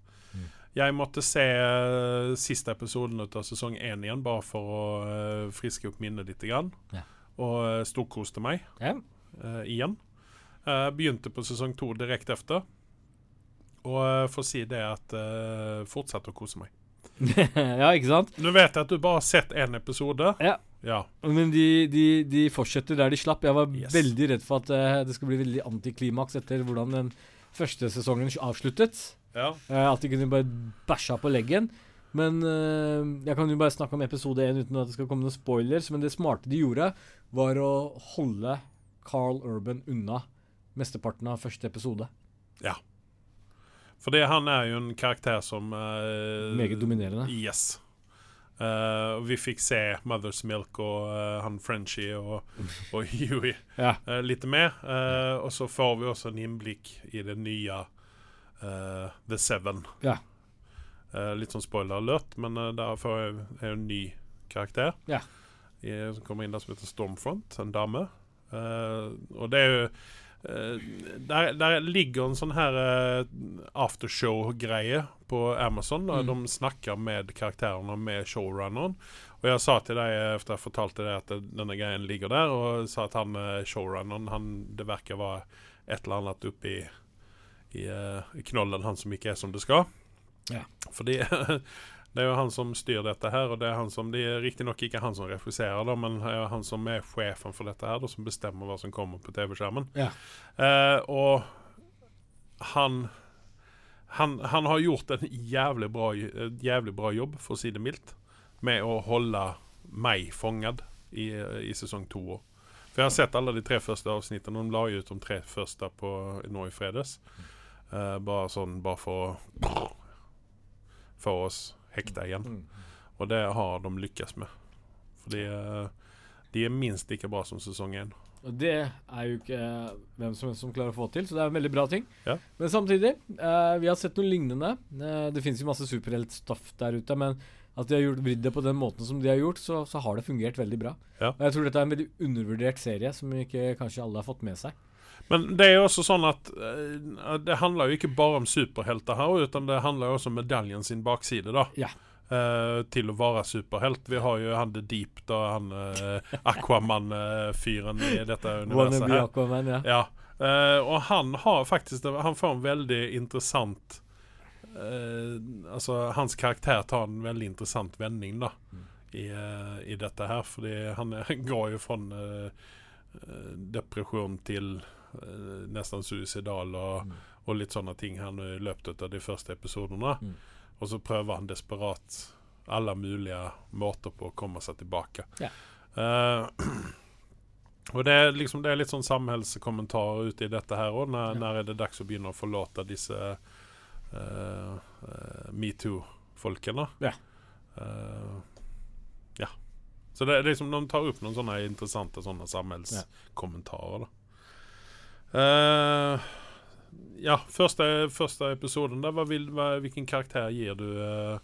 [SPEAKER 1] Jeg måtte se eh, siste episoden av sesong én igjen, bare for å eh, friske opp minnet litt. Grann.
[SPEAKER 2] Ja.
[SPEAKER 1] Og uh, storkoste meg
[SPEAKER 2] Ja.
[SPEAKER 1] uh, igjen. Begynte på sesong to direkte etter. Og uh, får si det at uh, fortsett å kose meg.
[SPEAKER 2] ja, ikke sant?
[SPEAKER 1] Nå vet jeg at du bare har sett én episode.
[SPEAKER 2] Ja.
[SPEAKER 1] Ja.
[SPEAKER 2] Men de, de, de fortsetter der de slapp. Jeg var
[SPEAKER 1] Yes.
[SPEAKER 2] veldig redd for at det skulle bli veldig antiklimaks etter hvordan den første sesongen avsluttet.
[SPEAKER 1] Ja.
[SPEAKER 2] Eh, at de kunne bare bæsja på leggen. Men eh, jeg kan jo bare snakke om episode 1 uten at det skal komme noen spoilers. Men det smarte de gjorde, var å holde Carl Urban unna mesteparten av første episode.
[SPEAKER 1] Ja Fordi han er jo en karakter som uh,
[SPEAKER 2] Meget dominerende.
[SPEAKER 1] Yes. Uh, vi fikk se Mother's Milk og uh, han Frenchie og, og Huey
[SPEAKER 2] Ja.
[SPEAKER 1] litt mer. Og så får vi også en innblikk i det nye eh, The Seven.
[SPEAKER 2] Ja.
[SPEAKER 1] Uh, litt sånn spoiler alert, men uh, der får jeg er det en ny karakter
[SPEAKER 2] Ja.
[SPEAKER 1] i, som kommer inn der som heter Stormfront, en dame. Uh, og det er jo eh, der, der ligger en sånn her eh, aftershow-greie på Amazon.
[SPEAKER 2] Mm.
[SPEAKER 1] De snakker med karakterene, med showrunneren. Og jeg sa til deg efter jeg fortalte deg at denne greien ligger der, og sa at han eh, showrunneren han, Det virker være et eller annet oppi i, eh, i knollen, han som ikke er som det skal.
[SPEAKER 2] Ja.
[SPEAKER 1] Fordi det er jo han som styrer dette her, og det er han som Det er riktignok ikke han som refuserer, da, men det er han som er sjefen for dette her, da, som bestemmer hva som kommer på TV-skjermen.
[SPEAKER 2] Ja.
[SPEAKER 1] Eh, og han, han Han har gjort en jævlig bra, jævlig bra jobb, for å si det mildt, med å holde meg fanget i, i sesong to. For jeg har sett alle de tre første avsnittene. De la ut de tre første på, nå i fredags. Eh, bare sånn Bare for å få oss hekta igjen.
[SPEAKER 2] Mm.
[SPEAKER 1] Og det har de lykkes med. Fordi uh, de er minst like bra som sesong én.
[SPEAKER 2] Og det er jo ikke hvem som helst som klarer å få til, så det er en veldig bra ting.
[SPEAKER 1] Ja.
[SPEAKER 2] Men samtidig, eh, vi har sett noe lignende. Eh, det finnes jo masse superheltstoff der ute, men at de har gjort vridd det på den måten som de har gjort, så, så har det fungert veldig bra.
[SPEAKER 1] Ja.
[SPEAKER 2] Og jeg tror dette er en veldig undervurdert serie som ikke kanskje alle har fått med seg.
[SPEAKER 1] Men det er også sånn at eh, det handler jo ikke bare om superhelter her, utan det handler jo også om medaljen sin bakside, da.
[SPEAKER 2] Ja.
[SPEAKER 1] Uh, til å være superhelt. Vi har jo han The Deep, da, han uh, Aquaman-fyren i dette universet her.
[SPEAKER 2] Aquaman, ja.
[SPEAKER 1] Ja. Og han har faktisk Han får en veldig interessant Altså, hans karakter tar en veldig interessant vending, da. I, I dette her. Fordi han går jo fra depresjon til nesten suicidal og,
[SPEAKER 2] Mm.
[SPEAKER 1] og litt sånne ting her nå i løpet av de første episodene.
[SPEAKER 2] Mm.
[SPEAKER 1] Og så prøver han desperat alle mulige måter på å komme seg tilbake.
[SPEAKER 2] Yeah.
[SPEAKER 1] Uh, og det er liksom Det er litt sånn samhällskommentarer ute i dette her òg. Når,
[SPEAKER 2] Ja.
[SPEAKER 1] når er det dags å begynne å forlate disse uh, metoo-folkene?
[SPEAKER 2] Ja.
[SPEAKER 1] Eh, ja. Så det er liksom de tar opp noen sånne interessante sånne samhällskommentarer. da. Eh, ja, første, første episoden der, hva vil, hva, hvilken karakter gir du? eh?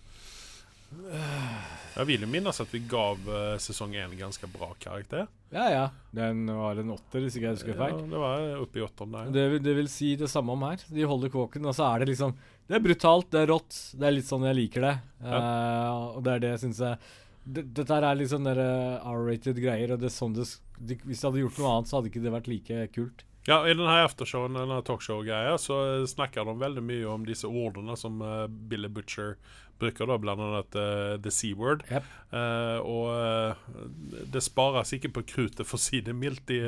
[SPEAKER 1] jeg vil jo minnes at vi gav eh, sesong én ganske bra karakter.
[SPEAKER 2] Ja, ja. Den var en åtter, hvis ikke jeg husker
[SPEAKER 1] Ja, det var oppe i åtteren der.
[SPEAKER 2] Det, vil- det vil si det samme om her. De holder kåken, og så er det liksom Det er brutalt, det er rått. Det er litt sånn jeg liker det. Eh, og det er det jeg syns jeg Dette her er litt sånn eh, R-rated greier, og det er sånn det, de, hvis de hadde gjort noe annet, så hadde ikke det vært like kult.
[SPEAKER 1] Ja, I denne aftershowen, denne talkshow-greia, så eh, snakker de veldig mye om disse ordene som uh, Billy Butcher bruker, da, blant annet uh, the C-word.
[SPEAKER 2] Yep.
[SPEAKER 1] Uh, og det spares ikke på krutet, for å si det mildt, i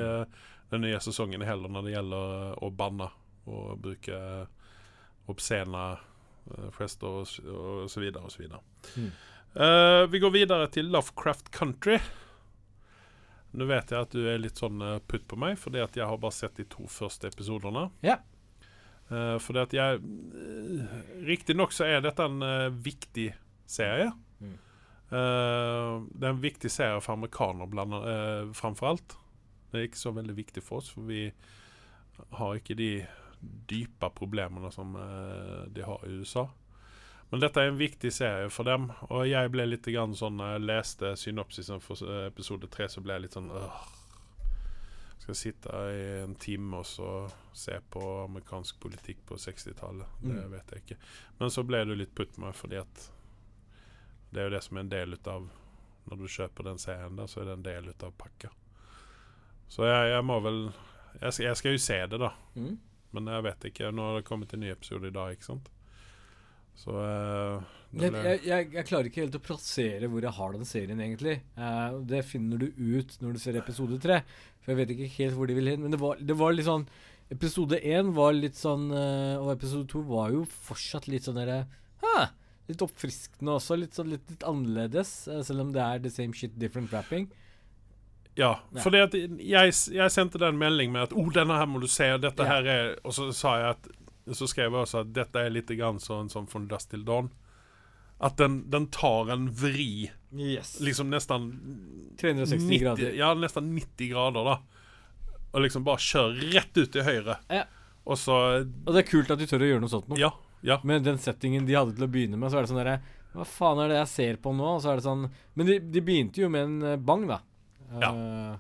[SPEAKER 1] den nye sesongen heller, når det gjelder å banne og bruke obscene gester og, s- og så videre og så videre.
[SPEAKER 2] Mm.
[SPEAKER 1] Vi går videre til Lovecraft Country. Nå vet jeg at du er litt sånn eh, putt på meg, fordi at jeg har bare sett de to første episodene.
[SPEAKER 2] Ja.
[SPEAKER 1] Uh, fordi at jeg uh, Riktignok så er dette en uh, viktig serie.
[SPEAKER 2] Mm.
[SPEAKER 1] Uh, det er en viktig serie for amerikanere framfor alt. Det er ikke så veldig viktig for oss, for vi har ikke de dype problemene som de har i USA. Men dette er en viktig serie for dem, og jeg ble litt grann sånn Når jeg leste synopsisen for episode tre, så ble jeg litt sånn øh, Skal jeg sitte i en time og så se på amerikansk politikk på 60-tallet? Det
[SPEAKER 2] Mm.
[SPEAKER 1] vet jeg ikke. Men så ble det litt putt med, fordi at det er jo det som er en del av Når du kjøper den serien der, så er det en del av pakka. Så jeg, jeg må vel jeg jeg skal jo se det, da.
[SPEAKER 2] Mm.
[SPEAKER 1] Men jeg vet ikke. Nå har det kommet en ny episode i dag, ikke sant? Så uh,
[SPEAKER 2] Jeg, jeg, jeg, jeg klarer ikke helt å plassere hvor jeg har den serien, egentlig. Uh, det finner du ut når du ser episode tre. For jeg vet ikke helt hvor de vil hen. Men det var, det var litt sånn Episode én var litt sånn uh, Og episode to var jo fortsatt litt sånn derre «Hæ, Litt oppfriskende også. Litt, sånn, litt, litt annerledes. Uh, selv om det er the same shit, different wrapping.
[SPEAKER 1] Ja, for jeg, jeg sendte den melding med at oh, denne her må du se, dette
[SPEAKER 2] Ja.
[SPEAKER 1] her er Og så sa jeg at Så skrev jeg også at dette er litt grann sånn som From Dust Till Dawn. At den, den tar en vri,
[SPEAKER 2] Yes.
[SPEAKER 1] liksom nesten
[SPEAKER 2] 360
[SPEAKER 1] 90
[SPEAKER 2] grader.
[SPEAKER 1] Ja, nesten 90 grader, da. Og liksom bare kjører rett ut til høyre.
[SPEAKER 2] Ja.
[SPEAKER 1] Og så
[SPEAKER 2] Og det er kult at de tør å gjøre noe sånt nå.
[SPEAKER 1] Ja. Ja.
[SPEAKER 2] Med den settingen de hadde til å begynne med, så er det sånn derre Hva faen er det jeg ser på nå? Og så er det sånn Men de, de begynte jo med en eh, bang, da.
[SPEAKER 1] Ja.
[SPEAKER 2] Eh,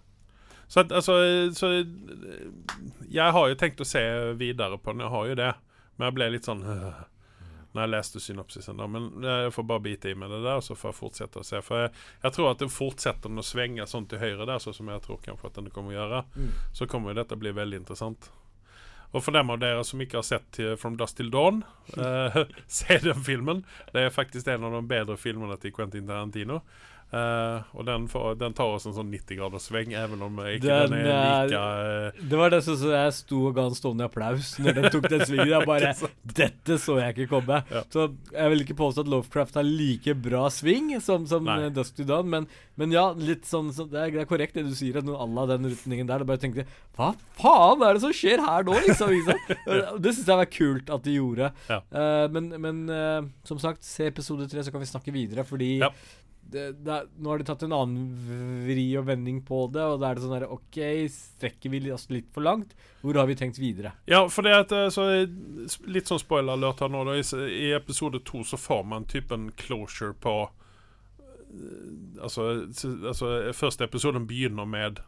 [SPEAKER 1] Så, altså, så Jeg har jo tenkt å se videre på den, jeg har jo det. Men jeg ble litt sånn Når jeg leste synopsisen. Da. Men jeg får bare bite i med det der, så får jeg fortsette å se. For jeg, jeg tror at det fortsetter den å svenge sånn til høyre der, sånn som jeg tror kanskje at den kommer å gjøre.
[SPEAKER 2] Mm.
[SPEAKER 1] Så kommer jo dette bli veldig interessant. Og for dem av dere som ikke har sett From Dust Till Dawn, eh, se den filmen. Det er faktisk en av de bedre filmene til Quentin Tarantino. Eh, og den, får, den tar oss en sånn 90-graderssving, even om ikke den,
[SPEAKER 2] Den
[SPEAKER 1] er like uh,
[SPEAKER 2] Det var det som jeg sto og ga en stående applaus når den tok den svingen. Jeg bare Dette så jeg ikke komme.
[SPEAKER 1] Ja.
[SPEAKER 2] Så jeg vil ikke påstå at Lovecraft har like bra sving som, som eh, Dusk to Dawn, men, men ja, litt sånn så det, er, det er korrekt det du sier, at noe à la den rutningen der. Du bare tenkte Hva faen er det som skjer her nå, liksom? liksom? Og det syns jeg var kult at de gjorde.
[SPEAKER 1] Ja.
[SPEAKER 2] Uh, men men som sagt, se episode tre, så kan vi snakke videre, fordi
[SPEAKER 1] Ja.
[SPEAKER 2] Det, det, er- nå har de tatt en annen vri og vending på det, og da er det sånn der OK, strekker vi oss litt for langt? Hvor har vi tenkt videre?
[SPEAKER 1] Ja, for det at et så, eh, Litt sånn spoiler-alert her nå. Da, i, I episode to så får man typen closure på eh, altså, altså Første episoden begynner med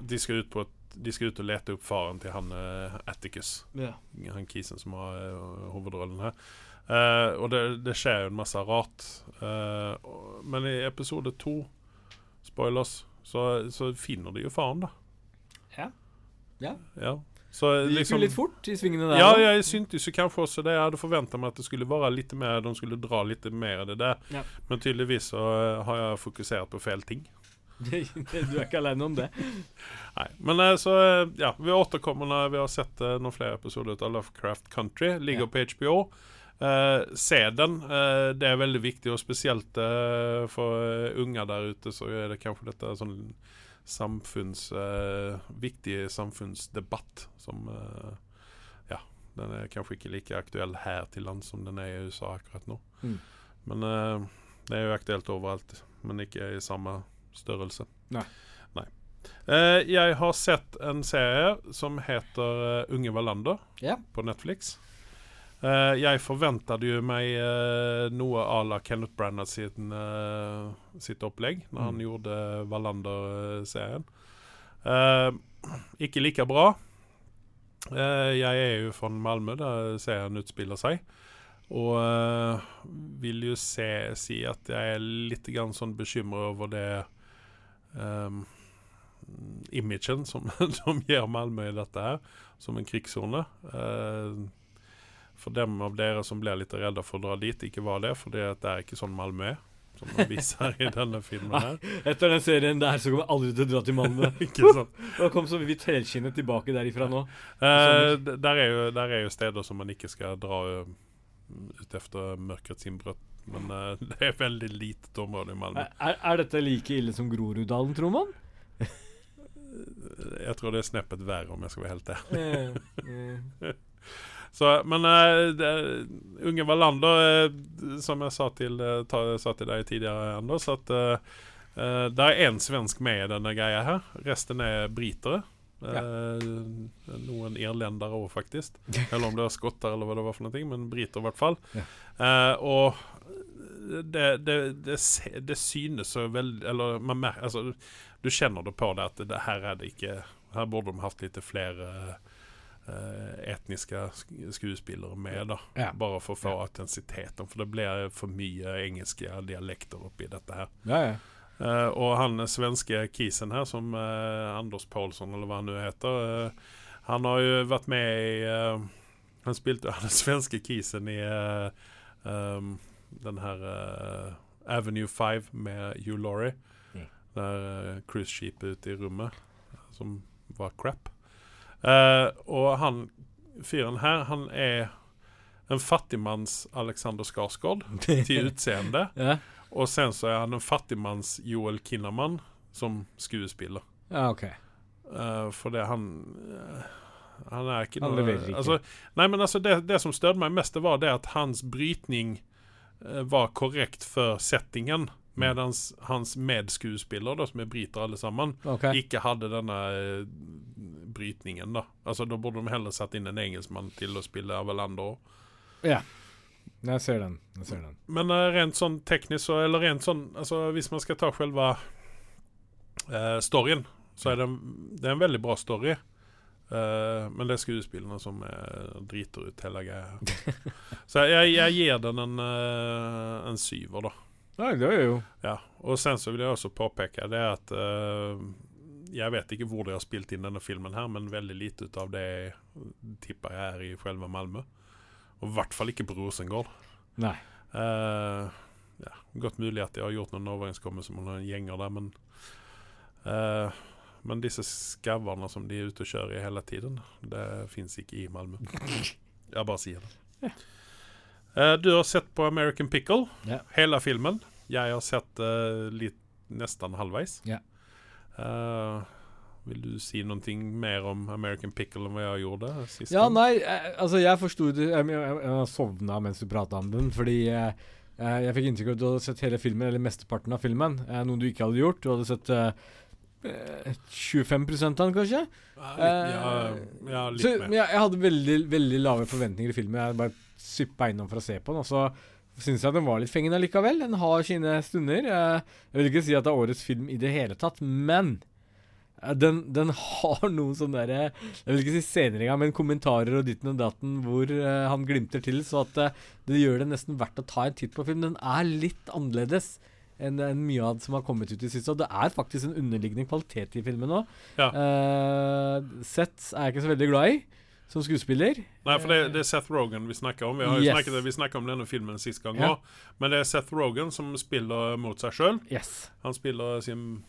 [SPEAKER 1] De skal ut på de skal ut og lete opp faren til han uh, Atticus.
[SPEAKER 2] Yeah.
[SPEAKER 1] Han kisen som har eh, hovedrollen her. Eh, og det, det skjer jo en masse rart. Uh, men i episode to, spoilers, så, så finner de jo faren, da.
[SPEAKER 2] Ja. Ja.
[SPEAKER 1] Ja. Så
[SPEAKER 2] Det gikk
[SPEAKER 1] liksom
[SPEAKER 2] jo litt fort i svingene der.
[SPEAKER 1] Ja,
[SPEAKER 2] ja
[SPEAKER 1] jeg syntes jo kanskje også det. Jeg hadde forventa meg at det skulle være litt mer De skulle dra litt mer i det der.
[SPEAKER 2] Ja.
[SPEAKER 1] Men tydeligvis så eh, har jeg fokusert på feil ting.
[SPEAKER 2] du er ikke alene om det.
[SPEAKER 1] Nei. Men eh, så eh, Ja, vi återkommer når vi har sett eh, noen flere episoder av Lovecraft Country. Ligger på HBO. Eh, se den. Eh, det er veldig viktig, og spesielt eh, for unger der ute, så er det kanskje dette sånn samfunns... viktig samfunnsdebatt som Ja, den er kanskje ikke like aktuell her til lands som den er i USA akkurat nå.
[SPEAKER 2] Mm.
[SPEAKER 1] Men det er jo aktuelt overalt, men ikke i samme størrelse.
[SPEAKER 2] Nei.
[SPEAKER 1] Nei. Eh, jeg har sett en serie som heter Unge Wallander
[SPEAKER 2] Ja.
[SPEAKER 1] på Netflix. Eh, jeg forventet jo meg uh, noe à la Kenneth Branagh sin, uh, sitt opplegg når han
[SPEAKER 2] Mm.
[SPEAKER 1] gjorde Wallander-serien. Eh, ikke like bra. Eh, jeg er jo fra Malmö, der serien utspiller seg. Og eh, vil jo se, si at jeg er litt grann sånn bekymra over det um, imagen som de gir Malmö i dette her, som en krigssone. Eh, for dem av dere som blir litt redde for å dra dit, ikke var det, for det er ikke sånn Malmö er. Som de viser i denne filmen her.
[SPEAKER 2] Etter den serien der så kommer vi aldri til å dra til Malmö.
[SPEAKER 1] ikke sant?
[SPEAKER 2] Da kom så vidt helskinnet tilbake derifra nå.
[SPEAKER 1] Eh, der, er jo, der er jo steder som man ikke skal dra ut efter mørkets innbrudd. Men uh, det er veldig lite område i Malmö.
[SPEAKER 2] Er, er dette like ille som Groruddalen, tror man?
[SPEAKER 1] Jeg tror det er sneppet verre, om jeg skal være helt ærlig.
[SPEAKER 2] Eh, eh.
[SPEAKER 1] Så, men uh, det, unge Wallander, uh, som jeg sa til, eh, ta, sa til deg tidligere, Anders, at uh, det er én svensk med i denne greia her. Resten er britere. Eh, noen irlendere òg, faktisk. Eller om det var skotter, eller hva det var for noe, men briter i hvert fall.
[SPEAKER 2] Ja.
[SPEAKER 1] Eh, og det, det, det, det synes så veldig Eller man mer, altså, du kjenner det på det at det her er det ikke Her burde de hatt litt flere eh, etniske skuespillere med, da.
[SPEAKER 2] Ja.
[SPEAKER 1] Bare for å få
[SPEAKER 2] Ja.
[SPEAKER 1] autentisiteten. For det blir for mye engelske dialekter oppi dette her.
[SPEAKER 2] Ja, ja.
[SPEAKER 1] Uh, og han svenske kisen her, som uh, Anders Paulsson, eller hva han nå heter, uh, han har jo vært med i eh, Han spilte er svenske kisen i eh, um, den her eh, Avenue 5 med Hugh Laurie.
[SPEAKER 2] Mm.
[SPEAKER 1] Der cruiseskipet ute i rommet, eh, som var crap. Eh, og han fyren her, han er en fattigmanns Alexander Skarsgård til utseende.
[SPEAKER 2] ja.
[SPEAKER 1] Og sen så er han en fattigmanns Joel Kinnaman som skuespiller.
[SPEAKER 2] ja, ok.
[SPEAKER 1] Uh, for det han uh, Han er ikke noe. Altså, nei, men altså det, det som størde meg mest, det var det at hans brytning var korrekt for settingen. Mens hans medskuespiller, da, som er briter alle sammen,
[SPEAKER 2] okay.
[SPEAKER 1] ikke hadde denne eh, brytningen. da Altså Da burde de heller satt inn en engelskmann til å spille Avelander.
[SPEAKER 2] Ja. Jeg ser den. Jeg ser den.
[SPEAKER 1] Men uh, rent sånn teknisk, eller rent sånn altså Hvis man skal ta selve uh, storyen, så er det, en- det er en veldig bra story. Uh, men det er skuespillerne som er, driter ut hele greia. så jeg, jeg gir den en, en syver, da.
[SPEAKER 2] Nei, det er jo
[SPEAKER 1] Ja. Og sen så vil jeg også påpeke det at uh, Jeg vet ikke hvor de har spilt inn denne filmen, her men veldig lite av det tipper jeg er i selve Malmö. Og i hvert fall ikke på Rosengård.
[SPEAKER 2] Nei.
[SPEAKER 1] Uh, ja, godt mulig at de har gjort noen overenskommelser med noen gjenger der, men uh, Men disse skauene som de er ute og kjører i hele tiden, det fins ikke i Malmö. Jeg bare sier det. Eh, du har sett på American Pickle,
[SPEAKER 2] Ja.
[SPEAKER 1] hele filmen. Jeg har sett uh, litt nesten halvveis.
[SPEAKER 2] Ja.
[SPEAKER 1] Uh, vil du si noe mer om American Pickle enn hva jeg gjorde sist?
[SPEAKER 2] Ja, nei, eh, altså jeg forsto det Jeg, jeg, jeg sovna mens du prata om den, fordi eh, eh, jeg fikk inntrykk av at du hadde sett hele filmen, eller mesteparten av filmen. Eh, noe du ikke hadde gjort. Du hadde sett eh, eh, 25 av den, kanskje?
[SPEAKER 1] Ja, litt, ja, ja, litt
[SPEAKER 2] Så,
[SPEAKER 1] mer.
[SPEAKER 2] jeg, jeg hadde veldig, veldig lave forventninger i filmen. Jeg bare suppa innom for å se på den. Og så syns jeg den var litt fengende likevel. Den har sine stunder. Eh, Jeg vil ikke si at det er årets film i det hele tatt, men eh, den, den har noen sånne derre Jeg vil ikke si scener engang, men kommentarer og ditten og datten hvor eh, han glimter til, så at eh, det gjør det nesten verdt å ta en titt på film. Den er litt annerledes enn en mye av det som har kommet ut i siste. Og det er faktisk en underliggende kvalitet i filmen òg.
[SPEAKER 1] Ja.
[SPEAKER 2] Seth er jeg ikke så veldig glad i som skuespiller.
[SPEAKER 1] Nei, for det, det er Seth Rogen vi snakker om. Vi har
[SPEAKER 2] Yes.
[SPEAKER 1] snakket, vi snakket om denne filmen sist gang
[SPEAKER 2] Ja.
[SPEAKER 1] Men det er Seth Rogen som spiller mot seg sjøl.
[SPEAKER 2] Yes.
[SPEAKER 1] Han spiller sin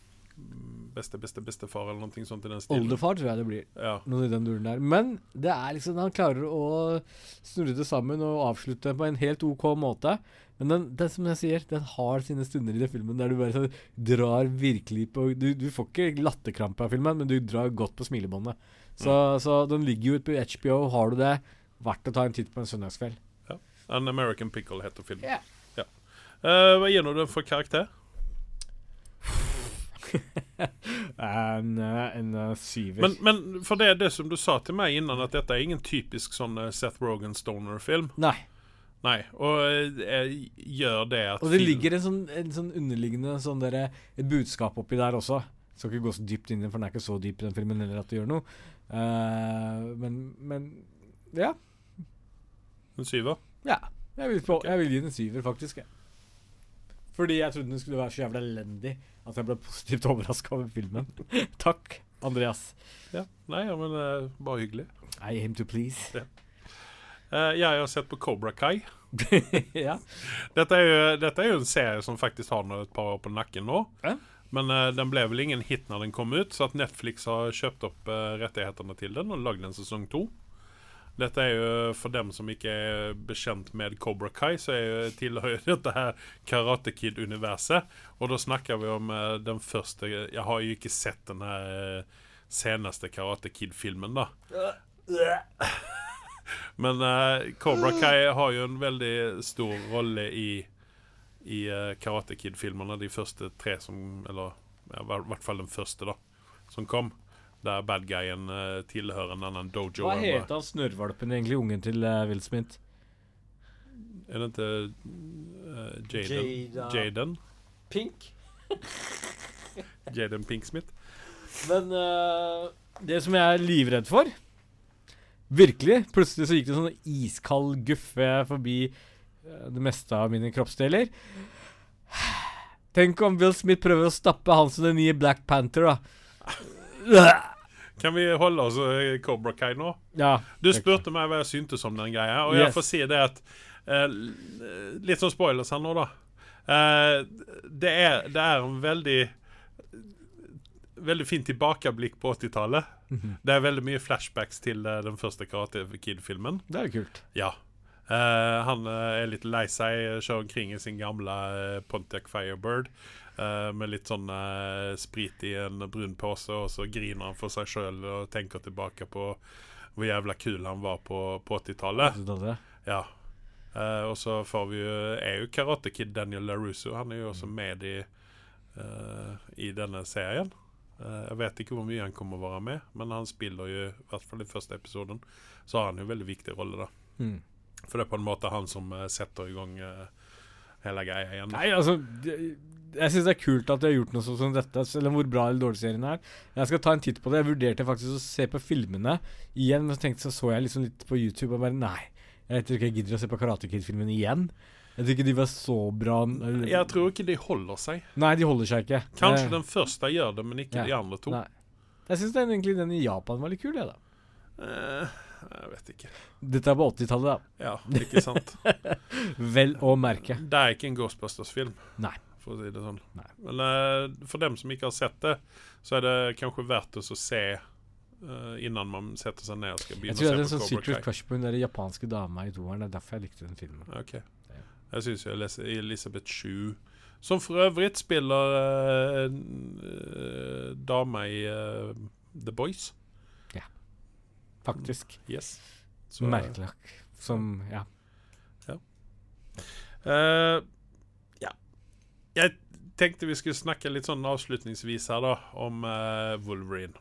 [SPEAKER 1] beste, beste, bestefar eller noe sånt i den stilen.
[SPEAKER 2] Oldefar, tror jeg det blir.
[SPEAKER 1] Ja.
[SPEAKER 2] Noe i den duren der. Men det er liksom han klarer å snurre det sammen og avslutte på en helt OK måte. Men den, den som jeg sier, den har sine stunder i den filmen der du bare drar virkelig på Du, du får ikke latterkrampe av filmen, men du drar godt på smilebåndet. Så, så den ligger jo ute på HBO. Har du det, verdt å ta en titt på en søndagskveld.
[SPEAKER 1] An American Pickle heter filmen.
[SPEAKER 2] Ja.
[SPEAKER 1] Uh, hva gir du den for karakter?
[SPEAKER 2] En, eh, en eh, syver.
[SPEAKER 1] Men, men for det er det som du sa til meg innan, at dette er ingen typisk sånn eh, Seth Rogen stoner-film.
[SPEAKER 2] Nei.
[SPEAKER 1] Nei, og jeg gjør det at
[SPEAKER 2] Og det
[SPEAKER 1] film-
[SPEAKER 2] ligger en sånn, en sånn underliggende sånn der, et budskap oppi der også. Skal ikke gå så dypt inn i den, for den er ikke så dyp i den filmen heller at det gjør noe. Eh, men, men ja.
[SPEAKER 1] En syver?
[SPEAKER 2] Ja. Jeg vil, på, jeg vil gi den en syver, faktisk. Fordi jeg trodde den skulle være så jævla elendig at jeg ble positivt overraska over filmen. Takk, Andreas.
[SPEAKER 1] Ja. Nei, ja, men uh, bare hyggelig.
[SPEAKER 2] I aim to please.
[SPEAKER 1] Eh, jeg har sett på Cobra Kai.
[SPEAKER 2] ja.
[SPEAKER 1] Dette er, jo, dette er jo en serie som faktisk har noe et par år på nakken nå.
[SPEAKER 2] Ja.
[SPEAKER 1] Men uh, den ble vel ingen hit når den kom ut, så at Netflix har kjøpt opp uh, rettighetene til den og lagd en sesong to. Dette er jo for dem som ikke er bekjent med Cobra Kai, så er jo, tilhører dette her Karate Kid-universet. Og da snakker vi om uh, den første Jeg har jo ikke sett den her seneste Karate Kid-filmen, da. Men Cobra Kai har jo en veldig stor rolle i i uh, Karate Kid-filmene, de første tre som Eller ja, i hvert fall den første, da, som kom. Der bad guyen uh, tilhører en annen dojo.
[SPEAKER 2] Hva heter han snørrvalpen egentlig, ungen til uh, Will Smith?
[SPEAKER 1] Er det ikke uh, Jaden?
[SPEAKER 2] Jada.
[SPEAKER 1] Jaden?
[SPEAKER 2] Pink.
[SPEAKER 1] Jaden Pinksmith?
[SPEAKER 2] Men uh, det som jeg er livredd for Virkelig, plutselig så gikk det sånn iskald guffe forbi eh, det meste av mine kroppsdeler. Tenk om Will Smith prøver å stappe han som den nye Black Panther, da.
[SPEAKER 1] Kan vi holde oss i Cobra Kai nå?
[SPEAKER 2] Ja.
[SPEAKER 1] Du spurte meg hva jeg syntes om den greia, og jeg
[SPEAKER 2] Yes.
[SPEAKER 1] får si det at uh, Litt sånn spoilers her nå, da. Uh, det, er, det er en veldig Veldig fin tilbakeblikk på 80-tallet. Det er veldig mye flashbacks til uh, den første Karate Kid-filmen.
[SPEAKER 2] Det er kult.
[SPEAKER 1] Ja. Eh, han eh, er litt lei seg, kjører omkring i sin gamle eh, Pontiac Firebird. eh, med litt sånn eh, sprit i en brun pose, og så griner han for seg sjøl og tenker tilbake på hvor jævla kul han var på, på 80-tallet. Ja. Uh, og så får vi jo er jo Karate Kid Daniel LaRusso. Han er jo også med i, eh, i denne serien. Eh, jeg vet ikke hvor mye han kommer å være med, men han spiller jo, i hvert fall i første episoden, så har han jo en veldig viktig rolle, da.
[SPEAKER 2] Mm.
[SPEAKER 1] For det er på en måte han som eh, setter i gang eh, hele greia igjen.
[SPEAKER 2] Nei, altså Jeg syns det er kult at de har gjort noe sånt som dette, selv om hvor bra eller dårlig serien er. Jeg skal ta en titt på det. Jeg vurderte faktisk å se på filmene igjen, men så tenkte så, så jeg liksom litt på YouTube og bare Nei, jeg tror ikke jeg gidder å se på Karate Kid-filmen igjen. Jeg tror ikke de var så bra eller-
[SPEAKER 1] Jeg tror ikke de holder seg.
[SPEAKER 2] Nei, de holder seg ikke.
[SPEAKER 1] Kanskje
[SPEAKER 2] Eh,
[SPEAKER 1] den første gjør det, men ikke
[SPEAKER 2] ja.
[SPEAKER 1] de andre to.
[SPEAKER 2] Nei. Jeg syns egentlig den i Japan var litt kul, jeg, da.
[SPEAKER 1] Eh, jeg vet ikke.
[SPEAKER 2] Dette er på 80-tallet, da.
[SPEAKER 1] Ja, ikke sant.
[SPEAKER 2] Vel å merke.
[SPEAKER 1] Det er ikke en Ghostbusters-film,
[SPEAKER 2] Nei.
[SPEAKER 1] for å si det sånn.
[SPEAKER 2] Nei.
[SPEAKER 1] Men eh, for dem som ikke har sett det, så er det kanskje verdt å se eh, innan man setter seg ned og skal
[SPEAKER 2] Jeg
[SPEAKER 1] begynne
[SPEAKER 2] tror jeg
[SPEAKER 1] å
[SPEAKER 2] hadde en
[SPEAKER 1] se
[SPEAKER 2] sånn
[SPEAKER 1] på Cobra
[SPEAKER 2] secret
[SPEAKER 1] Kai.
[SPEAKER 2] crush på hun der japanske dama i toeren. Det er derfor jeg likte den filmen.
[SPEAKER 1] Ok. Jeg syns jo Elisabeth Shue Som for øvrig spiller uh, uh, dame i uh, The Boys.
[SPEAKER 2] Faktisk.
[SPEAKER 1] Yes. Så,
[SPEAKER 2] Merkelig. Som Ja.
[SPEAKER 1] eh, ja. Jeg tenkte vi skulle snakke litt sånn avslutningsvis her, da, om uh, Wolverine.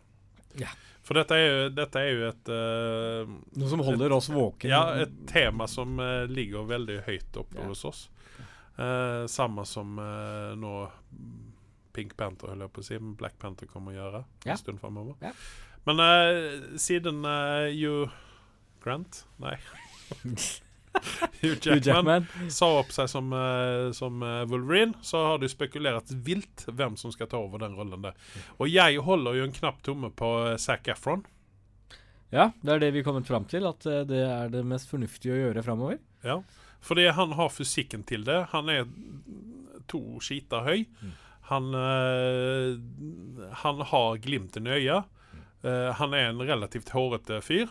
[SPEAKER 2] Ja.
[SPEAKER 1] For dette er jo, dette er jo et uh,
[SPEAKER 2] Noe som holder oss våken.
[SPEAKER 1] Ja, et tema som uh, ligger veldig høyt oppe
[SPEAKER 2] Ja.
[SPEAKER 1] hos oss. Uh, samme som eh, nå Pink Panther, holder jeg på å si, men Black Panther kommer å gjøre
[SPEAKER 2] Ja.
[SPEAKER 1] en stund framover.
[SPEAKER 2] Ja.
[SPEAKER 1] Men uh, siden uh, Hugh Grant Nei. Hugh Jackman, sa opp seg som, uh, som Wolverine, så har det jo spekulert vilt hvem som skal ta over den rollen der. Og jeg holder jo en knapp tomme på Zac Efron.
[SPEAKER 2] Ja, det er det vi kommet fram til. At det er det mest fornuftige å gjøre framover.
[SPEAKER 1] Ja, fordi han har fysikken til det. Han er to skiter høy. Han, eh, han har glimten i øyet. Eh, han er en relativt hårete fyr.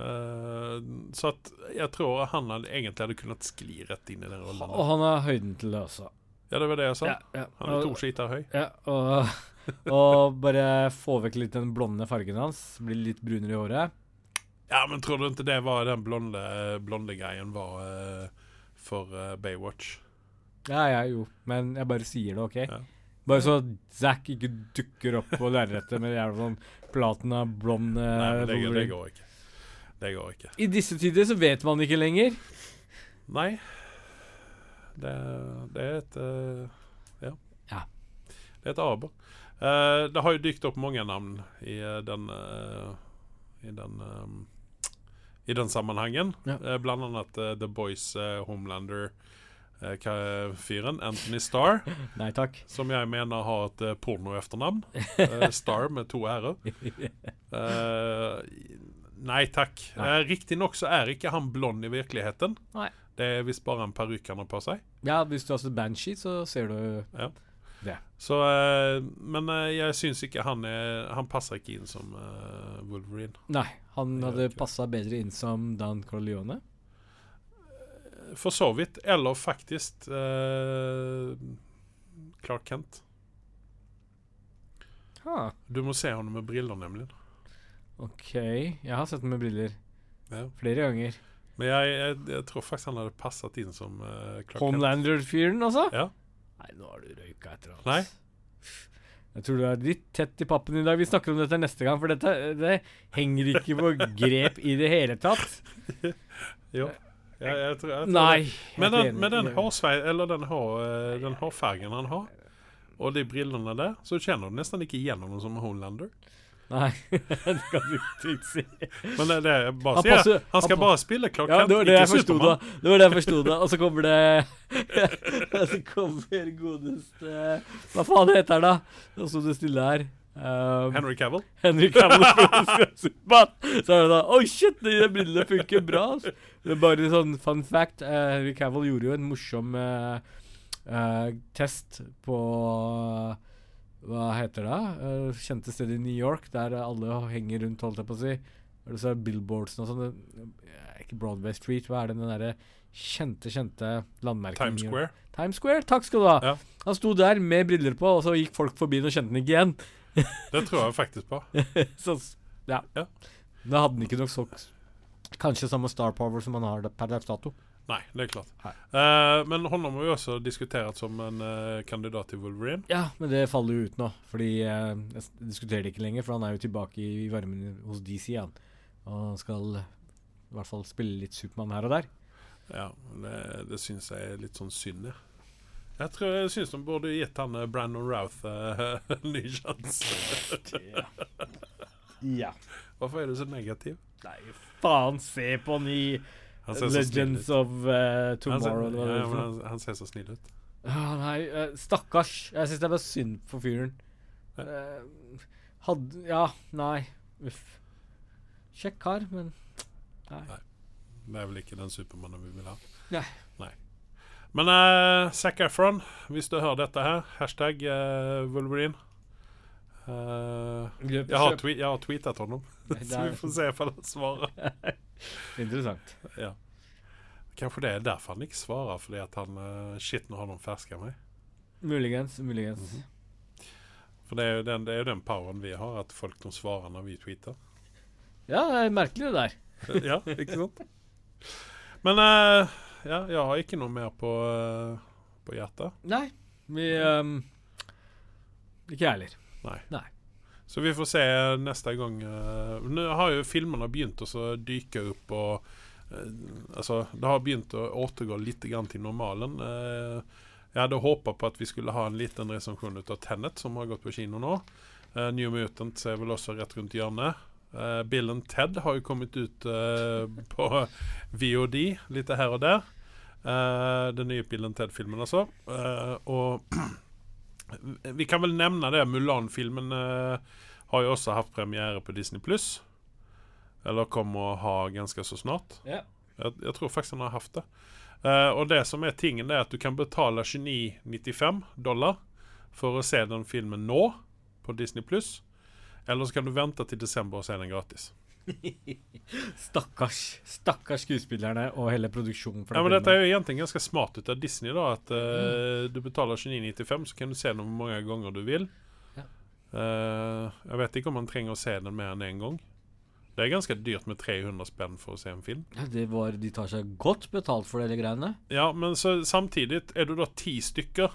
[SPEAKER 1] Eh, så at jeg tror han hadde, egentlig hadde kunnet skli rett inn i den rollen.
[SPEAKER 2] Og han har høyden til det også.
[SPEAKER 1] Ja, det var det jeg sa.
[SPEAKER 2] ja.
[SPEAKER 1] Han er to skiter høy.
[SPEAKER 2] Ja, og, og bare få vekk litt den blonde fargen hans. Bli litt brunere i håret.
[SPEAKER 1] Ja, men tror du ikke det var den blonde, blonde greien var uh, for uh, Baywatch?
[SPEAKER 2] Ja, ja, jo. Men jeg bare sier det, OK?
[SPEAKER 1] Ja.
[SPEAKER 2] Bare så Zack ikke dukker opp på lerretet med jævla sånn platina blond eh,
[SPEAKER 1] Nei, men det, det går ikke. Det går ikke.
[SPEAKER 2] I disse tider så vet man ikke lenger.
[SPEAKER 1] Nei. Det, det er et uh, ja.
[SPEAKER 2] Ja.
[SPEAKER 1] Det er et aber. Uh, det har jo dykt opp mange navn i eh, den uh, I den eh, i den sammenhengen.
[SPEAKER 2] Ja.
[SPEAKER 1] Eh, blant annet eh, The Boys eh, Homelander-fyren, Anthony Starr,
[SPEAKER 2] Nei takk.
[SPEAKER 1] som jeg mener har et eh, pornoefternavn. Eh, Starr med to r-er. Eh, nei takk. Eh, Riktignok så er ikke han blond i virkeligheten.
[SPEAKER 2] Nei.
[SPEAKER 1] Det er visst bare en parykk han har på seg.
[SPEAKER 2] Ja, hvis du har sett Banshee, så ser du
[SPEAKER 1] Ja.
[SPEAKER 2] det.
[SPEAKER 1] Så, eh, men eh, jeg syns ikke han er Han passer ikke inn som eh, Wolverine.
[SPEAKER 2] Nei, han hadde passa bedre inn som Dan Corleone.
[SPEAKER 1] For så vidt. Eller faktisk eh, Clark Kent.
[SPEAKER 2] Ha.
[SPEAKER 1] Du må se ham med briller, nemlig.
[SPEAKER 2] OK. Jeg har sett den med briller
[SPEAKER 1] Ja.
[SPEAKER 2] flere ganger.
[SPEAKER 1] Men jeg, jeg, jeg tror faktisk han hadde passet inn som uh, Clark.
[SPEAKER 2] Homelander-fyren, altså?
[SPEAKER 1] Ja.
[SPEAKER 2] Nei, nå har du røyka etter annet.
[SPEAKER 1] Nei.
[SPEAKER 2] Jeg tror du er litt tett i pappen i dag. Vi snakker om dette neste gang, for dette det henger ikke på grep i det hele tatt.
[SPEAKER 1] Jo. Jeg, jeg tror, jeg tror
[SPEAKER 2] Nei.
[SPEAKER 1] Men den, med den hårsvei, eller den, hår, eh, den hårfargen han har, og de brillene der, så kjenner du nesten ikke igjen ham som Homelander.
[SPEAKER 2] Nei, det kan du ikke si.
[SPEAKER 1] Men det, det er bare
[SPEAKER 2] Han passer-
[SPEAKER 1] Han skal
[SPEAKER 2] han
[SPEAKER 1] bare spille Clark
[SPEAKER 2] Ja, det var det
[SPEAKER 1] ikke. Supermann.
[SPEAKER 2] Det var det jeg forsto da. Og så kommer det så kommer godeste Hva faen heter han, da? Nå sto det stille her. Um,
[SPEAKER 1] Henry Cavill.
[SPEAKER 2] Henry Cavill Superman. Så er det da Oi, shit, de brillene funker bra. altså. Det er bare sånn fun fact. Uh, Henry Cavill gjorde jo en morsom uh, uh, test på Hva heter det? Uh, kjente sted i New York der alle henger rundt, holdt jeg på å si. Er det så Billboards og sånn. Ikke Broadway Street, hva er det den derre kjente, kjente landmerket
[SPEAKER 1] Times Square.
[SPEAKER 2] Times Square, takk skal du ha.
[SPEAKER 1] Ja.
[SPEAKER 2] Han sto der med briller på, og så gikk folk forbi og kjente den ikke igjen.
[SPEAKER 1] Det tror jeg faktisk på.
[SPEAKER 2] så ja.
[SPEAKER 1] Ja.
[SPEAKER 2] Da hadde han ikke nok så Kanskje samme star power som han har per dags dato.
[SPEAKER 1] Nei, det er klart. Eh, men hånda har jo også diskuteres som en uh, kandidat til Wolverine.
[SPEAKER 2] Ja, men det faller jo ut nå. Fordi uh, jeg diskuterer det ikke lenger, for han er jo tilbake i, i varmen hos DC igjen. Og han skal i hvert fall spille litt Supermann her og der.
[SPEAKER 1] Ja, det, det syns jeg er litt sånn synd, ja. Jeg tror jeg syns de burde gitt han eh, Brandon Routh eh, en ny sjanse.
[SPEAKER 2] Ja.
[SPEAKER 1] Hvorfor er du så negativ?
[SPEAKER 2] Nei, faen, se på han
[SPEAKER 1] Han ser snill
[SPEAKER 2] Legends of uh,
[SPEAKER 1] Han
[SPEAKER 2] Tomorrow.
[SPEAKER 1] ser,
[SPEAKER 2] eller hva det
[SPEAKER 1] ja, han, han ser så snill ut.
[SPEAKER 2] Ja, nei, uh, stakkars. Jeg syns det er bare synd for fyren. Eh, hadde Ja, nei. Uff. Kjekk kar, men nei.
[SPEAKER 1] Det er vel ikke den Supermannen vi vil ha.
[SPEAKER 2] Nei.
[SPEAKER 1] Men uh, Zac Efron, hvis du hører dette her, hashtag uh, Wolverine. Uh, jeg, har tweet, jeg har tweetet honom, så vi får se om han svarer.
[SPEAKER 2] interessant.
[SPEAKER 1] Ja. Kanskje det er derfor han ikke svarer, fordi at han uh, Shit, nå har noen ferska meg.
[SPEAKER 2] Muligens, muligens.
[SPEAKER 1] Mhm. For det er, jo den, det er jo den poweren vi har, at folk de svarer når vi tweeter.
[SPEAKER 2] Ja, det er merkelig det der.
[SPEAKER 1] ja, ikke sant? Men eh, ja, jeg har ikke noe mer på, eh, på hjertet.
[SPEAKER 2] Nei, vi um, Ikke jeg heller.
[SPEAKER 1] Nei.
[SPEAKER 2] Nei.
[SPEAKER 1] Så vi får se neste gang. eh, Nå har jo filmene begynt å dyke opp og eh, Altså, det har begynt å återgå litt grann til normalen. Jeg hadde håpa på at vi skulle ha en liten resepsjon ut av Tenet, som har gått på kino nå. New Mutants er vel også rett rundt hjørnet. Eh, Bill and Ted har jo kommet ut uh, på VOD litt her og der. Uh, den nye Bill and Ted-filmen, altså. Og vi kan vel nevne det. Mulan-filmen har jo også hatt premiere på Disney Pluss. Eller kommer å ha ganske så snart.
[SPEAKER 2] Yeah.
[SPEAKER 1] Jeg, jeg tror faktisk han har hatt det. Og det som er tingen, det er at du kan betale 29,95 dollar for å se den filmen nå på Disney Pluss. Eller så kan du vente til desember og se den gratis.
[SPEAKER 2] Stakkars Stakkars skuespillerne og hele produksjonen.
[SPEAKER 1] Ja, men Dette er jo egentlig ganske smart ut av Disney. da At eh, Du betaler 29,95, så kan du se den hvor mange ganger du vil.
[SPEAKER 2] Ja.
[SPEAKER 1] Uh, jeg vet ikke om man trenger å se den mer enn én gang. Det er ganske dyrt med 300 spenn for å se en film.
[SPEAKER 2] Ja, det var, De tar seg godt betalt for de greiene.
[SPEAKER 1] Ja, men så samtidig er du da ti stykker,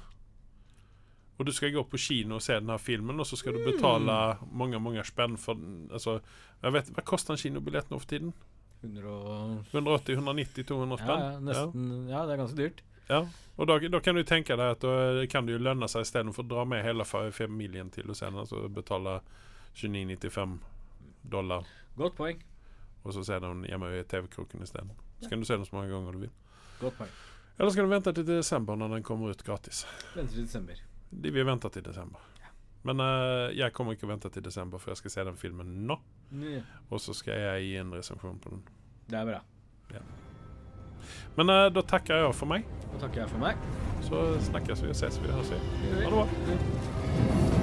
[SPEAKER 1] og du skal gå på kino og se denne filmen, og så skal du betale mange mange spenn for den. Altså, jeg vet, Hva koster en kinobillett nå for tiden? 180, 190, 200 spenn?
[SPEAKER 2] ja, nesten Ja, det er ganske dyrt.
[SPEAKER 1] Ja, og da, da kan du tenke deg at da kan det jo lønne seg istedenfor å dra med hele familien til og senere altså betale 29,95 dollar.
[SPEAKER 2] Godt poeng.
[SPEAKER 1] Og så se den hjemme i TV-kroken isteden. Så kan du se den så mange ganger du vil.
[SPEAKER 2] Godt poeng.
[SPEAKER 1] Eller skal du vente til desember når den kommer ut gratis.
[SPEAKER 2] Vente til desember.
[SPEAKER 1] De vil vente til desember. Men uh, jeg kommer ikke å vente til desember, for jeg skal se den filmen nå.
[SPEAKER 2] Ja,
[SPEAKER 1] Og så skal jeg gi en resepsjon på den.
[SPEAKER 2] Det er bra.
[SPEAKER 1] Men uh, da takker jeg for meg.
[SPEAKER 2] Da takker jeg for meg.
[SPEAKER 1] Så snakkes vi og ses vi. Høres. Ha det bra.
[SPEAKER 2] Ja.